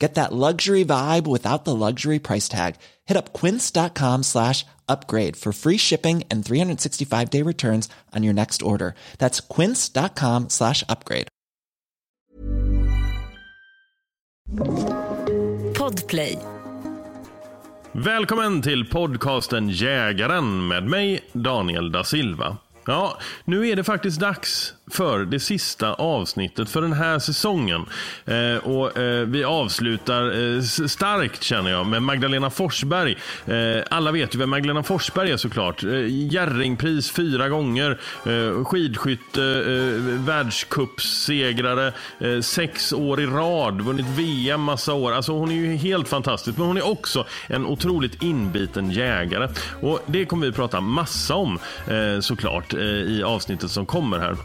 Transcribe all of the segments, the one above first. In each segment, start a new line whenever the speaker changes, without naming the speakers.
Get that luxury vibe without the luxury price tag. Hit up quince.com slash upgrade for free shipping and 365 day returns on your next order. That's quince.com slash upgrade.
Podplay.
Välkommen till podcasten Jägaren med mig Daniel da Silva. Ja, nu är det faktiskt dags för det sista avsnittet för den här säsongen. Eh, och eh, Vi avslutar eh, starkt känner jag med Magdalena Forsberg. Eh, alla vet ju vem Magdalena Forsberg är såklart. Eh, Jerringpris fyra gånger, eh, skidskytte, eh, världscupsegrare, eh, sex år i rad, vunnit VM massa år. Alltså hon är ju helt fantastisk. Men hon är också en otroligt inbiten jägare. Och Det kommer vi prata massa om eh, såklart eh, i avsnittet som kommer här.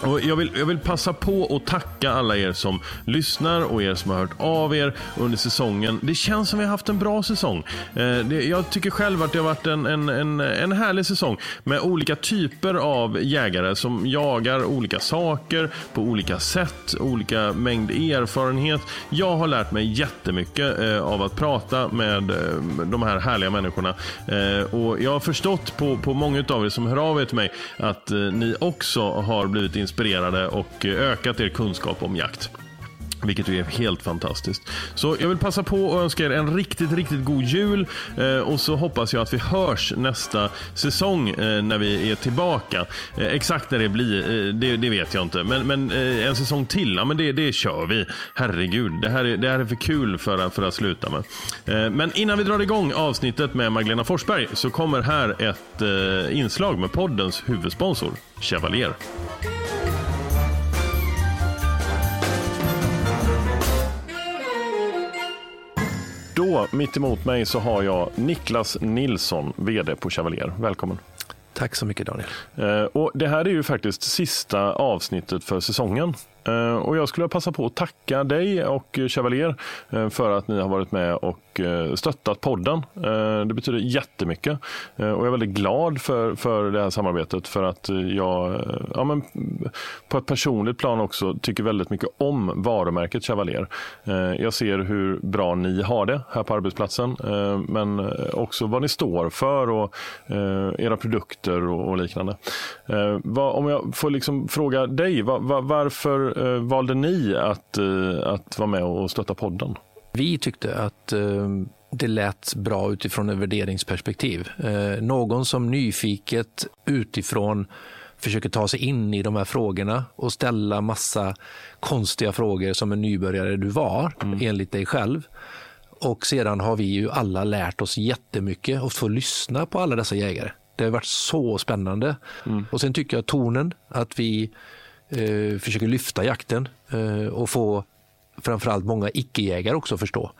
Och jag, vill, jag vill passa på att tacka alla er som lyssnar och er som har hört av er under säsongen. Det känns som vi har haft en bra säsong. Eh, det, jag tycker själv att det har varit en, en, en, en härlig säsong med olika typer av jägare som jagar olika saker på olika sätt, olika mängd erfarenhet. Jag har lärt mig jättemycket eh, av att prata med eh, de här härliga människorna. Eh, och Jag har förstått på, på många av er som hör av er till mig att eh, ni också har blivit inspirerade och eh, ökat er kunskap om jakt. Vilket ju är helt fantastiskt. Så jag vill passa på och önska er en riktigt, riktigt god jul. Eh, och så hoppas jag att vi hörs nästa säsong eh, när vi är tillbaka. Eh, exakt när det blir, eh, det, det vet jag inte. Men, men eh, en säsong till, ja, men det, det kör vi. Herregud, det här är, det här är för kul för, att- för att sluta med. Eh, men innan vi drar igång avsnittet med Magdalena Forsberg så kommer här ett eh, inslag med poddens huvudsponsor, Chevalier. Då, mitt emot mig, så har jag Niklas Nilsson, VD på Chevalier. Välkommen.
Tack så mycket Daniel.
Eh, och det här är ju faktiskt sista avsnittet för säsongen. Eh, och jag skulle passa på att tacka dig och Chevalier eh, för att ni har varit med och eh, stöttat podden. Det betyder jättemycket. Och jag är väldigt glad för, för det här samarbetet för att jag ja, men, på ett personligt plan också tycker väldigt mycket om varumärket Chevalier. Jag ser hur bra ni har det här på arbetsplatsen men också vad ni står för och era produkter och, liknande. Om jag får liksom fråga dig, varför valde ni att, eh, att vara med och stötta podden?
Vi tyckte att eh, det lät bra utifrån ett värderingsperspektiv. Eh, någon som nyfiket utifrån försöker ta sig in i de här frågorna och ställa massa konstiga frågor som en nybörjare du var, enligt dig själv. Och sedan har vi ju alla lärt oss jättemycket och få lyssna på alla dessa jägare. Det har varit så spännande. Och sen tycker jag tonen, att vi eh, försöker lyfta jakten eh, och få framförallt många icke-jägare också förstå.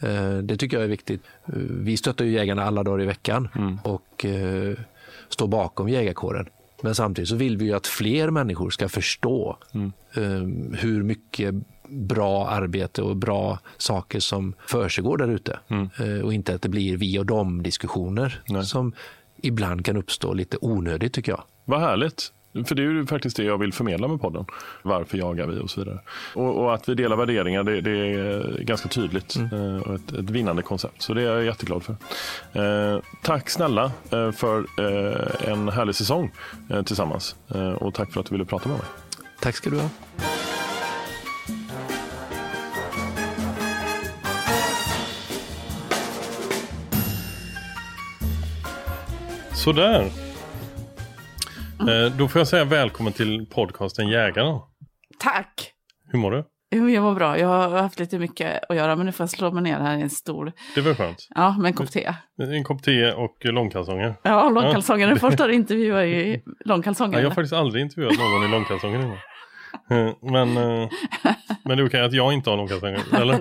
Eh, det tycker jag är viktigt. Eh, Vi stöttar ju jägarna alla dagar i veckan och eh, står bakom jägarkåren. Men samtidigt så vill vi ju att fler människor ska förstå eh, hur mycket bra arbete och bra saker som försiggår där ute. Eh, och inte att det blir vi och dem diskussioner som ibland kan uppstå lite onödigt tycker jag.
Vad härligt.
För det är ju faktiskt det jag vill förmedla med podden. Varför jagar vi och så vidare. Och, och att vi delar värderingar, det, det är ganska tydligt. Mm. Och ett, ett, vinnande koncept. Så det är jag jätteglad för. Eh, tack snälla eh, för eh, en härlig säsong eh, tillsammans. Eh, och tack för att du ville prata med mig.
Tack ska du ha.
Sådär. Mm. Då får jag säga välkommen till podcasten Jägaren.
Tack.
Hur mår du?
Jo, jag mår bra. Jag har haft lite mycket att göra men nu får jag slå mig ner här i en stol.
Det var skönt.
Ja, med en kopp te.
En kopp te och långkalsonger.
Ja, långkalsonger. Den första du intervjuade i långkalsonger.
Ja, jag har faktiskt aldrig intervjuat någon i långkalsonger innan. Eh, men, eh, men det är okej att jag inte har långkalsonger, eller?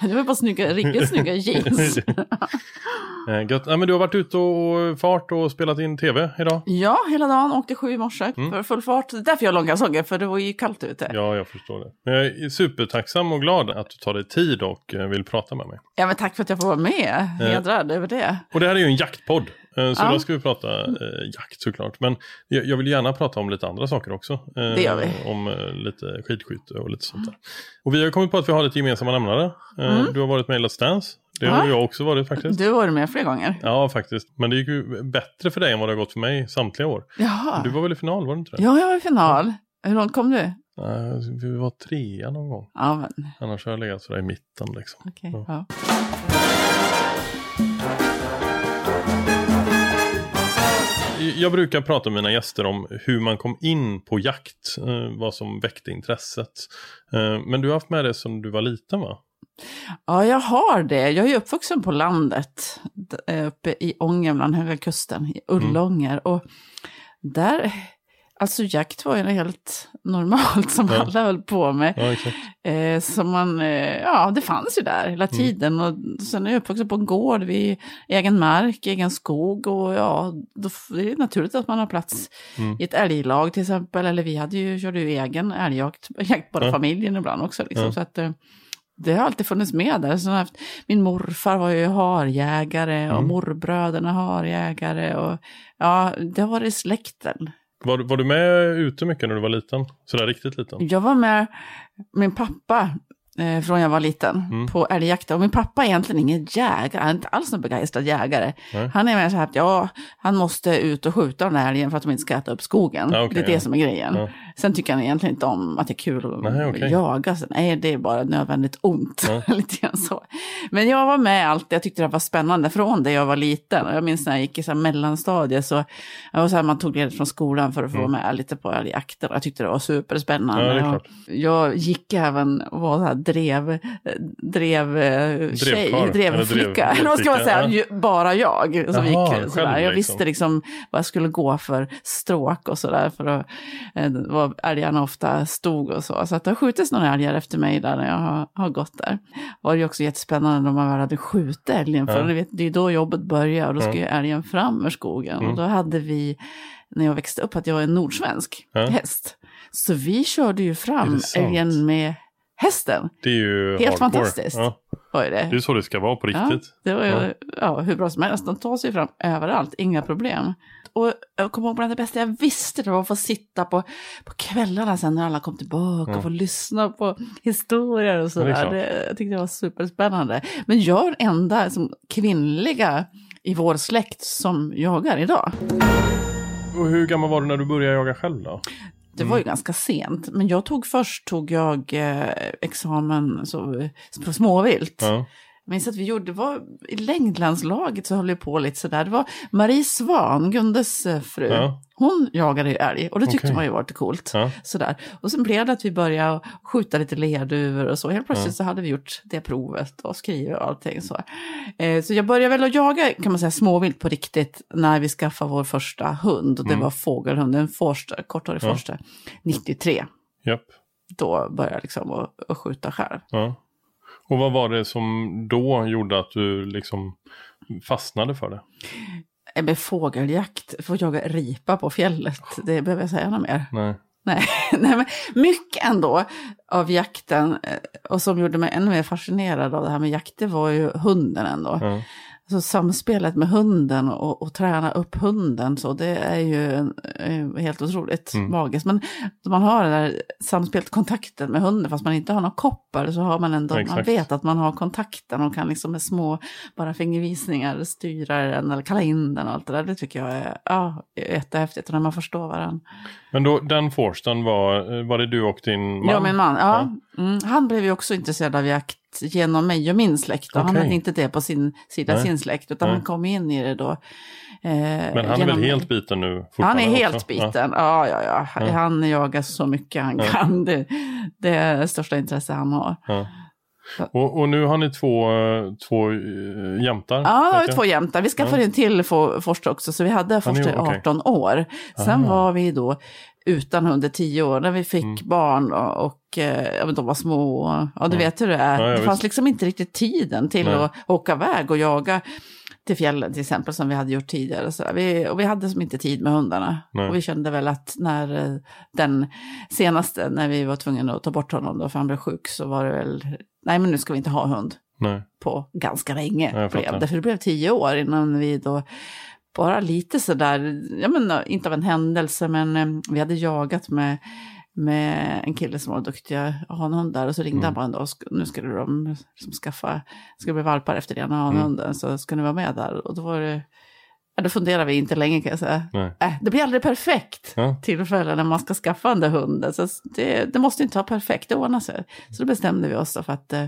du har bara snygga, riktigt snygga jeans.
Eh, gött. Ja, men du har varit ute och fart och spelat in tv idag?
Ja, hela dagen. Åkte sju i morse mm. för full fart. Därför jag har långkalsonger, för det var ju kallt ute.
Ja, jag förstår det. Men jag är supertacksam och glad att du tar dig tid och vill prata med mig.
Ja, men tack för att jag får vara med. Hedrad över det.
Och det här är ju en jaktpodd. Eh, så ja. då ska vi prata eh, jakt såklart. Men jag, jag, vill gärna prata om lite andra saker också. Eh,
det gör vi.
Om eh, lite skidskytte och lite sånt där. Och vi har kommit på att vi har lite gemensamma nämnare. Eh, mm. Du har varit med i Let's Dance. Det har jag också varit faktiskt.
Du har varit med flera gånger.
Ja, faktiskt. Men det gick ju bättre för dig än vad det har gått för mig samtliga år.
Jaha.
Du var väl i final, var du inte det?
Ja, jag var i final. Hur långt kom du?
vi var trea någon gång.
Ja, men...
Annars har jag legat sådär i mitten liksom.
Okay, ja.
Jag brukar prata med mina gäster om hur man kom in på jakt, eh, vad som väckte intresset. Eh, men du har haft med det sedan du var liten va?
Ja, jag har det. Jag är uppvuxen på landet, eh, uppe i Ångermanland, Höga Kusten, i Ullånger. Mm. Och där Alltså jakt var ju helt normalt som ja. alla höll på med. Ja, eh, som man, eh, ja det fanns ju där hela mm. tiden. Mm. Och sen är jag uppvuxen på en gård vid egen mark, egen skog. Och ja, då är det naturligt att man har plats mm. i ett älglag till exempel. Eller vi hade ju, körde ju egen älgjakt, jakt bara ja. familjen ibland också. Liksom, ja. så att, eh, det har alltid funnits med där. Så haft, min morfar var ju harjägare och mm. morbröderna harjägare. Och, ja, det har varit släkten.
Var, var du med ute mycket när du var liten? Sådär riktigt liten?
Jag var med min pappa eh, från jag var liten mm. på älgjakt. Och min pappa är egentligen ingen jägare, han är inte alls någon begeistrad jägare. Nej. Han är mer så här att ja, han måste ut och skjuta den där älgen för att de inte ska äta upp skogen. Ja, okay, det är det ja. som är grejen. Ja. Sen tycker han egentligen inte om att det är kul att Nej, okay. jaga. Så, nej, det är bara nödvändigt ont. Lite grann så. Men jag var med allt, jag tyckte det var spännande från det jag var liten. Jag minns när jag gick i så mellanstadiet så, var så här, man tog ledigt från skolan för att få mm. vara med lite på älgjakter. Jag tyckte det var superspännande. Ja, jag gick även och var så här drev, drev eh, tjej, drevflicka. Eller vad ska man säga, ja. bara jag som Jaha, gick sådär. Jag liksom. visste liksom vad jag skulle gå för stråk och sådär för att eh, var älgarna ofta stod och så. Så att det har skjutits några älgar efter mig där när jag har, har gått där. var det också jättespännande när man väl hade skjutit älgen. För ja. vet, det är då jobbet börjar och då ska ju älgen fram ur skogen. Mm. Och då hade vi, när jag växte upp, att jag var en nordsvensk ja. häst. Så vi körde ju fram älgen med hästen.
Det är ju
Helt hardcore. fantastiskt. Ja.
Var det. det är så det ska vara på riktigt.
Ja, det var ja. ja hur bra som helst. De tar sig fram överallt, inga problem. Och jag kommer ihåg bland det bästa jag visste, det var att få sitta på, på kvällarna sen när alla kom tillbaka mm. och få lyssna på historier och sådär. Det, jag tyckte det var superspännande. Men jag är den enda som, kvinnliga i vår släkt som jagar idag.
Och hur gammal var du när du började jaga själv då?
Det var ju mm. ganska sent, men jag tog först tog jag eh, examen så, på småvilt. Ja. Jag minns att vi gjorde, det var i längdlandslaget så höll vi på lite sådär. Det var Marie Svan, Gundes eh, fru. Ja. Hon jagade ju älg och det tyckte okay. man ju var lite coolt. Ja. Sådär. Och sen blev det att vi började skjuta lite lerduvor och så. Helt plötsligt ja. så hade vi gjort det provet och skrivit och allting så. Eh, så jag började väl att jaga kan man säga småvilt på riktigt när vi skaffade vår första hund. Och det mm. var fågelhund, en forster, ja. forster, 93.
Yep.
Då började jag liksom att, att skjuta själv.
Och vad var det som då gjorde att du liksom fastnade för det?
Med fågeljakt, få jaga ripa på fjället, det behöver jag säga något mer.
Nej.
Nej, nej men mycket ändå av jakten eh, och som gjorde mig ännu mer fascinerad av det här med jakt, det var ju hunden ändå. Mm. Alltså samspelet med hunden och, och träna upp hunden, så det är ju eh, helt otroligt
Mm.
magiskt. Men man har det där samspelet, kontakten med hunden, fast man inte har någon koppar, så har man ändå, man
Exakt.
vet att man har kontakten och kan liksom med små, bara fingervisningar styra den eller kalla in den och allt det där. Det tycker jag är ja, jättehäftigt, och när man förstår varandra.
Men då, den Forsten var, var det du och din man?
Ja, min man. Ja. Mm, han blev ju också intresserad av jakt genom mig och min släkt. Och Han hade inte det på sin sida,
Nej.
sin släkt, utan
Nej.
han kom in i det då. eh,
Men han är väl helt biten nu
Han är helt
också?
biten. Ja, ja, ja.
Ja.
Han jagar så mycket han
Ja.
kan. Det, det är det största intresse han har.
Ja. Och, och nu har ni två, eh, två äh, jämtar?
Ja, har vi
jag.
två jämtar. Vi skaffade en till for- Forster också, så vi hade Forster i
okej.
18 år. Sen
Ah.
var vi då utan hund i 10 år, när vi fick
Mm.
barn och, och eh, ja, de var små. och- Ja, du
Ja.
vet hur det är.
Ja,
det fanns liksom inte riktigt tiden till
Nej.
att åka iväg och jaga till fjällen till exempel, som vi hade gjort tidigare. Så vi, och vi hade som inte tid med hundarna.
Nej.
Och vi kände väl att när eh, den senaste, när vi var tvungna att ta bort honom då, för han blev sjuk, så var det väl, nej men nu ska vi inte ha hund
Nej.
på ganska länge. Blev det, för det blev tio år innan vi då bara lite sådär, ja men inte av en händelse, men eh, vi hade jagat med, med en kille som var duktiga hanhundar och så ringde
Mm.
han bara en dag, "Sk- nu skulle de liksom skaffa, ska bli valpar efter den hanhunden, så ska ni vara med där? Och då var det, ja, då funderade vi inte länge kan jag säga. Äh, det blir aldrig perfekt
Ja.
tillfälle när man ska skaffa den där hunden. Så det, det måste inte vara perfekt, det ordnar sig. Så då bestämde vi oss för att, eh,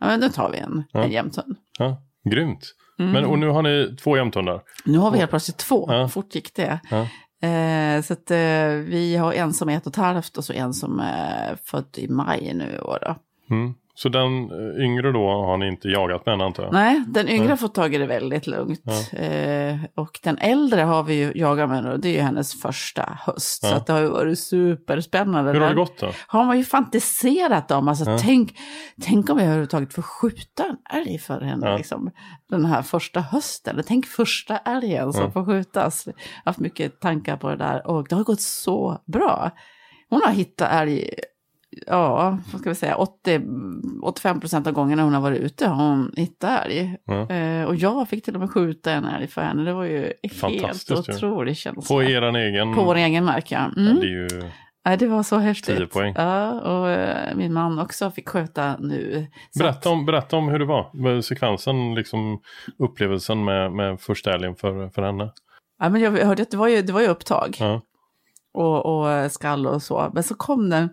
ja men nu tar vi en,
Ja.
en jämthund.
Ja. Grymt.
Mm.
Men, och nu har ni två jämthundar?
Nu har vi helt plötsligt två,
Ja.
fort gick det.
Ja.
Eh, så att eh, vi har en som är ett och ett halvt och så en som är född i maj nu i år.
Mm. Så den eh, yngre då har ni inte jagat med än antar jag?
Nej, den yngre har fått tagit det väldigt lugnt.
Ja.
Eh, och den äldre har vi ju jagat med nu, det är ju hennes första höst.
Ja.
Så det har ju varit superspännande.
Hur har det gått då?
Har man ju fantiserat om. Alltså,
Ja.
tänk, tänk om jag överhuvudtaget får skjuta en älg för henne. Liksom, den här första hösten. Eller Tänk första älgen som får skjutas. Jag har haft mycket tankar på det där. Och det har gått så bra. Hon har hittat älg, ja, vad ska vi säga, 80, 85 procent av gångerna hon har varit ute har hon hittat älg.
Ja.
Eh, och jag fick till och med skjuta en älg för henne. Det var ju helt
Fantastiskt ju.
otrolig känsla.
På eran egen?
På vår egen mark, ja.
Ja,
Mm.
det är ju...
Nej, det var så häftigt.
10 poäng.
Ja, och eh, min man också fick sköta nu. Så
Berätta om, berätta om hur det var. Med sekvensen, liksom upplevelsen med, med första älgen för, för henne.
Ja, men jag hörde att det var ju, det var ju upptag
Ja.
och, och skall och så. Men så kom den,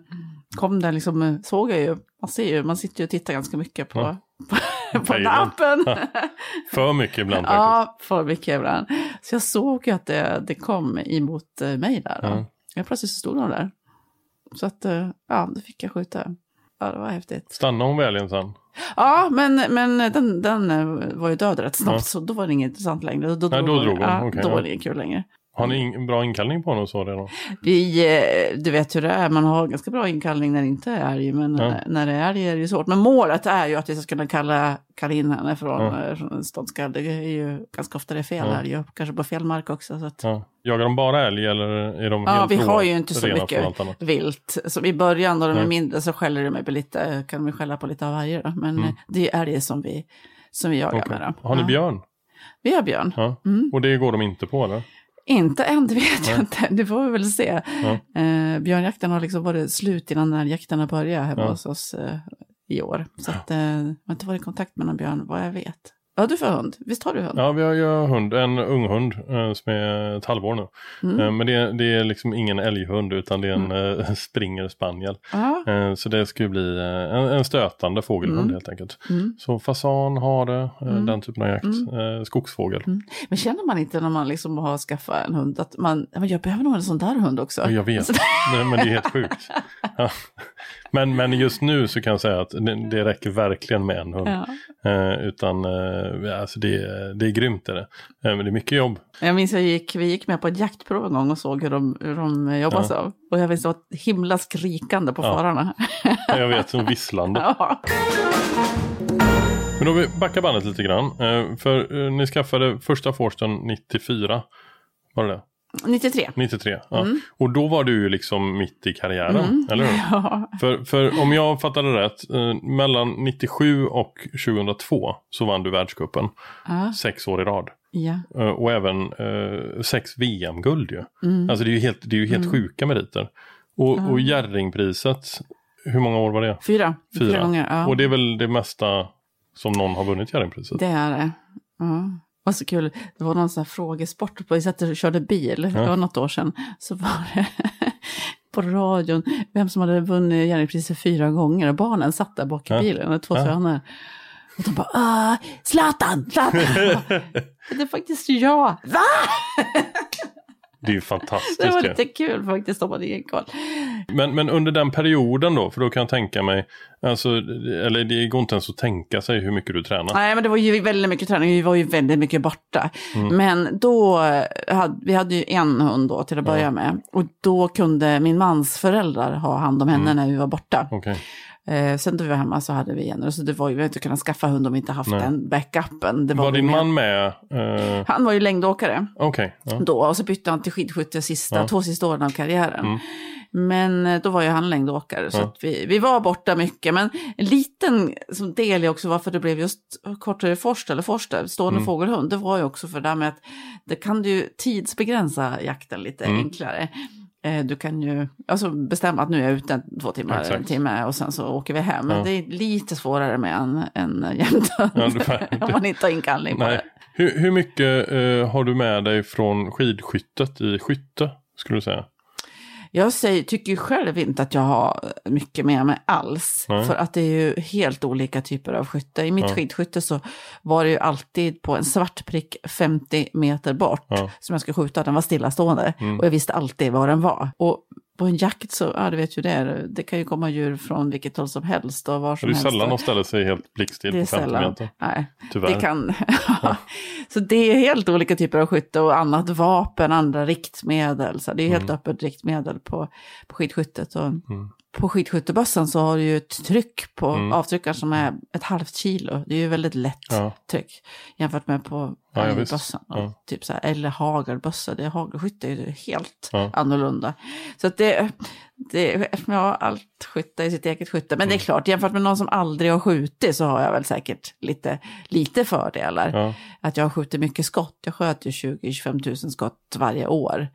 kom den liksom, såg jag ju, man ser ju, man sitter ju och tittar ganska mycket på,
Ja.
på, på
Pejlen.
nappen.
Ja, För mycket ibland faktiskt.
Ja, för mycket ibland. Så jag såg ju att det, det kom emot eh, mig där. Då.
Ja.
Jag plötsligt stod de där. Så att, eh, ja, då fick jag skjuta. Ja, det var häftigt.
Stannade hon väl sen?
Ja, men, men den, den eh, var ju död rätt snabbt,
Ja.
så då var det inget intressant längre. Då,
Nej, då drog hon.
Ja,
Okej,
då
ja.
var det inget kul längre.
Har ni in, bra inkallning på och så redan?
Vi, eh, du vet hur det är, man har ganska bra inkallning när det inte är älg, men
Ja.
eh, när det är älg är det svårt. Men målet är ju att vi ska kunna kalla, kalla in henne från,
Ja.
ja. från ståndskall. Det är ju ganska ofta det är fel
Ja.
älg, kanske på fel mark också. Så att, ja.
Ja. Jagar de bara älg eller är de helt
vi har ju inte så mycket vilt. Så i början då de är mindre så skäller de mig på lite, kan de skälla på lite av varje. Då. Men
Mm.
eh, det är älg som vi, som vi jagar
Okej.
med. Då.
Har ni
Ja.
björn?
Vi har björn.
Ja.
Mm.
Och det går de inte på eller?
Inte än, det vet jag inte. Det får vi väl se.
Ja.
Eh, björnjakten har liksom varit slut innan den här jakten har börjat hemma
Ja.
hos oss eh, i år. Så att, eh, jag har inte varit i kontakt med någon björn, vad jag vet. Har du för hund? Visst har du hund?
Ja, vi har ju hund, en ung hund eh, som är ett halvår nu.
Mm.
Eh, men det, det är liksom ingen älghund utan det är en eh, springer spaniel.
Ja.
Eh, så det skulle bli eh, en, en stötande fågelhund
Mm.
helt enkelt.
Mm.
Så fasan, hare, eh,
Mm.
den typen av jakt.
Mm.
Skogsfågel.
Mm. Men känner man inte när man liksom har skaffat en hund att man, ja, jag behöver nog en sån där hund också?
Ja, jag vet,
Så-
Nej, men det är helt sjukt. Ja. Men, men just nu så kan jag säga att det, det räcker verkligen med en hund.
Ja.
Eh, utan eh, alltså det, det är grymt. Är det. Eh, men det är mycket jobb.
Jag minns jag gick, vi gick med på ett jaktprov en gång och såg hur de, hur de jobbar
Ja.
så. Och jag minns det var himla skrikande på
Ja.
fararna.
Jag vet, som visslande.
ja.
Men då vi backar bandet lite grann. Eh, för eh, ni skaffade första Forsten 94. Var det det?
93.
93. Ja. Och då var du ju liksom mitt i karriären, eller hur?
Mm. Ja.
För, för om jag fattade rätt, eh, mellan 97 och 2002 så vann du världscupen.
Ja.
Sex år i rad.
ja.
Eh, och även eh, sex VM-guld ju.
Mm.
Alltså det är ju helt, det är ju helt sjuka meriter. Och, och Jerringpriset, hur många år var det?
Fyra.
Fyra.
gånger. Ja.
Och det är väl det mesta som någon har vunnit Jerringpriset?
Det är det. Ja. Var så kul, det var någon sån här frågesport, på, vi satt och körde bil, det var något år sedan, så var det på radion vem som hade vunnit Jerringpriset fyra gånger och barnen satt där bak i
Ja.
bilen, två
Ja.
söner. Och de bara, ah, Zlatan, Zlatan! Det är faktiskt jag. Va?
Det är ju
Det
fantastiskt
var
ju.
lite kul faktiskt om man ingen koll.
Men, men under den perioden då, för då kan jag tänka mig, alltså, eller det går inte ens att tänka sig hur mycket du tränar.
Nej, men det var ju väldigt mycket träning. Vi var ju väldigt mycket borta.
Mm.
Men då, hade, vi hade ju en hund då till att börja med. Och då kunde min mans föräldrar ha hand om henne
Mm.
när vi var borta.
Okej.
Eh, sen vi var hemma så hade vi en. Så det var ju, vi hade inte kunnat skaffa hund om vi inte haft
Nej.
den backupen. Det
Var,
vi
din
med.
man med? Eh,
Han var ju längdåkare
Okej. ja.
då. Och så bytte han till skidskytte sista,
Ja.
två sista åren av karriären.
Mm.
Men eh, då var ju han längdåkare. Så
Ja.
vi, vi var borta mycket. Men en liten som del i också varför det blev just kortare forst eller forster, stående
Mm.
fågelhund. Det var ju också för det där med att det kan du tidsbegränsa jakten lite
Mm.
enklare. Eh, Du kan ju alltså bestämma att nu är jag ute två timmar,
Exakt.
en timme och sen så åker vi hem. Men
Ja.
det är lite svårare med en, en jämthund.
Ja,
om man inte har inkallning på det.
Hur, hur mycket eh, har du med dig från skidskyttet i skytte, skulle du säga?
Jag säger, tycker ju själv inte att jag har mycket med mig alls.
Nej.
För att det är ju helt olika typer av skytte. I mitt
Ja.
skidskytte så var det ju alltid på en svart prick 50 meter bort
Ja.
som jag skulle skjuta. Den var stillastående
Mm.
och jag visste alltid var den var. Och på en jakt så, ja du vet ju det, är, det kan ju komma djur från vilket håll som helst och var
Det
som
är
helst.
sällan de ställer sig helt blickstill
det
på 50
sällan.
meter.
Nej,
Tyvärr.
det kan... så det är helt olika typer av skytte och annat vapen, andra riktmedel. Så det är helt
Mm.
öppet riktmedel på, på skidskyttet. Och På skidskyttebössan så har du ju ett tryck på
Mm.
avtryckaren som är ett halvt kilo. Det är ju väldigt lätt
Ja.
tryck jämfört med på
Ja, ja,
bössan. Typ så här, eller hagelbössa, det är hagelskytte är ju helt annorlunda. Så att det, det, ja, allt skytte är sitt eget skytte. Men det är
Mm.
klart, jämfört med någon som aldrig har skjutit så har jag väl säkert lite, lite fördelar. Att jag skjuter mycket skott. Jag sköt ju 20-25 tusen skott varje år.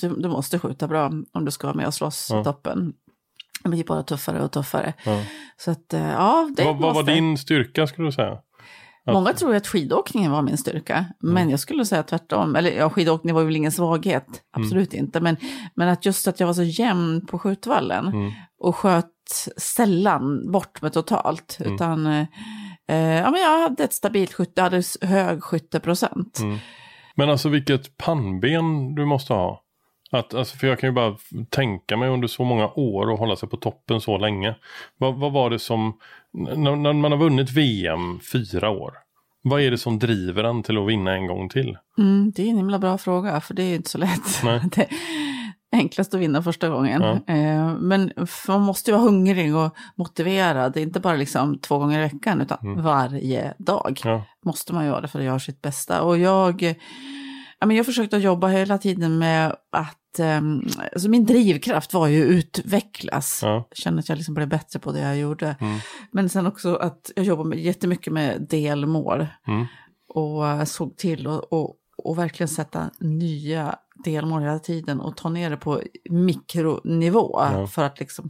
Så du måste skjuta bra om du ska vara med och slåss toppen. Det blir bara tuffare och tuffare.
Ja.
Så att, eh, ja, det
Vad, vad var din styrka, skulle du säga?
Många tror att skidåkningen var min styrka,
Mm.
men jag skulle säga tvärtom. Eller ja, skidåkning var väl ingen svaghet, absolut
Mm.
inte. Men, men att just att jag var så jämn på skjutvallen
Mm.
och sköt sällan bort mig totalt.
Mm.
Utan eh, eh, ja, men jag hade ett stabilt skytte, jag hade hög skytteprocent.
Mm. Men alltså vilket pannben du måste ha. Att, alltså, för jag kan ju bara tänka mig under så många år och hålla sig på toppen så länge. Vad, vad var det som, när, när man har vunnit VM fyra år. Vad är det som driver en till att vinna en gång till?
Mm, det är en himla bra fråga, för det är ju inte så lätt. Det är enklast att vinna första gången.
Ja.
Eh, Men man måste ju vara hungrig och motiverad. Det är inte bara liksom två gånger i veckan, utan varje dag
Mm. Ja.
måste man göra det för att göra sitt bästa. Och jag, ja, men jag försökte jobba hela tiden med att, eh, alltså min drivkraft var ju utvecklas.
Ja.
Jag kände att jag liksom blev bättre på det jag gjorde.
Mm.
Men sen också att jag jobbade med, jättemycket med delmål.
Mm.
Och såg till att och, och verkligen sätta nya delmål hela tiden och ta ner det på mikronivå.
Ja.
För att liksom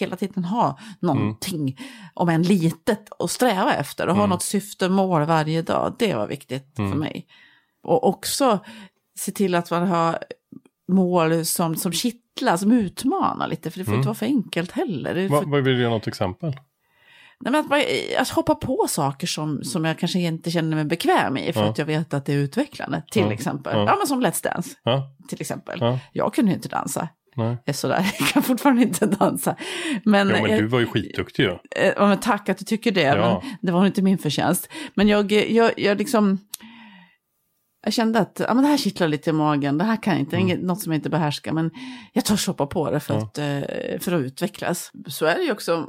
hela tiden ha någonting, om än litet, att sträva efter. Och ha
Mm.
något syftemål varje dag. Det var viktigt för mig. Och också se till att man har mål som, som kittlar, som utmanar lite. För det får
Mm.
inte vara för enkelt heller. Det
Va, vad vill du ge något exempel?
nej, men att, man, att hoppa på saker som, som jag kanske inte känner mig bekväm i. För
Ja.
att jag vet att det är utvecklande. Till
Ja.
exempel.
Ja.
Ja. men som Let's Dance. Till exempel.
Ja.
Jag kunde ju inte dansa.
nej.
Jag är sådär, jag kan fortfarande inte dansa. Men,
Ja, men
jag-
du var ju skitduktig ju.
Eh, Ja, men tack att du tycker det,
Ja.
men det var inte min förtjänst. Men jag, jag, jag liksom... Jag kände att ja, men det här kittlar lite i magen, det här kan jag inte,
Mm.
något som jag inte behärskar, men jag törs hoppa på det för, att, eh, för att utvecklas. Så är det ju också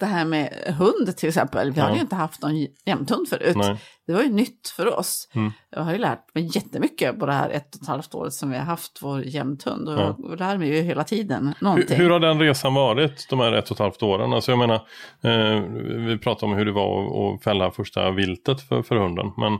det här med hund till exempel. Vi
Ja.
hade ju inte haft någon jämthund förut.
Nej.
Det var ju nytt för oss.
Mm.
Jag har ju lärt mig jättemycket på det här ett och ett halvt året som vi har haft vår jämthund. Och
Ja.
jag lär mig ju hela tiden
Hur,
någonting.
hur har den resan varit de här ett och ett halvt åren? Alltså jag menar, eh, vi pratade om hur det var att- fälla första viltet för, för hunden. Men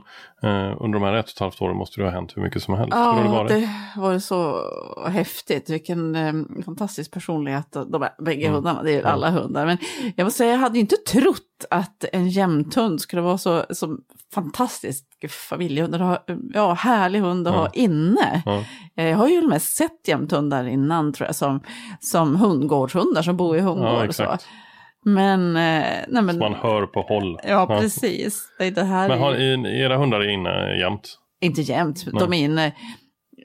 eh, under de här ett och ett halvt åren måste det ha hänt hur mycket som helst. hur har det
Ja,
varit?
det var så häftigt. Vilken eh, fantastisk personlighet. De här, bägge
Mm.
hundarna, det är ju alla hundar. Men jag måste säga, jag hade inte trott att en jämthund skulle vara så, så fantastisk familjehund. ha- Ja, härlig hund att
Ja.
ha inne.
Ja.
Eh, Jag har ju mest sett jämthundar innan tror jag, som, som hundgårdshundar som bor i hundgård
Ja,
och så. Men, eh, nej men,
Man hör på håll.
ja precis. Det, det här
Men
är
har, i- era hundar är inne jämt?
inte jämt,
Nej.
de är inne.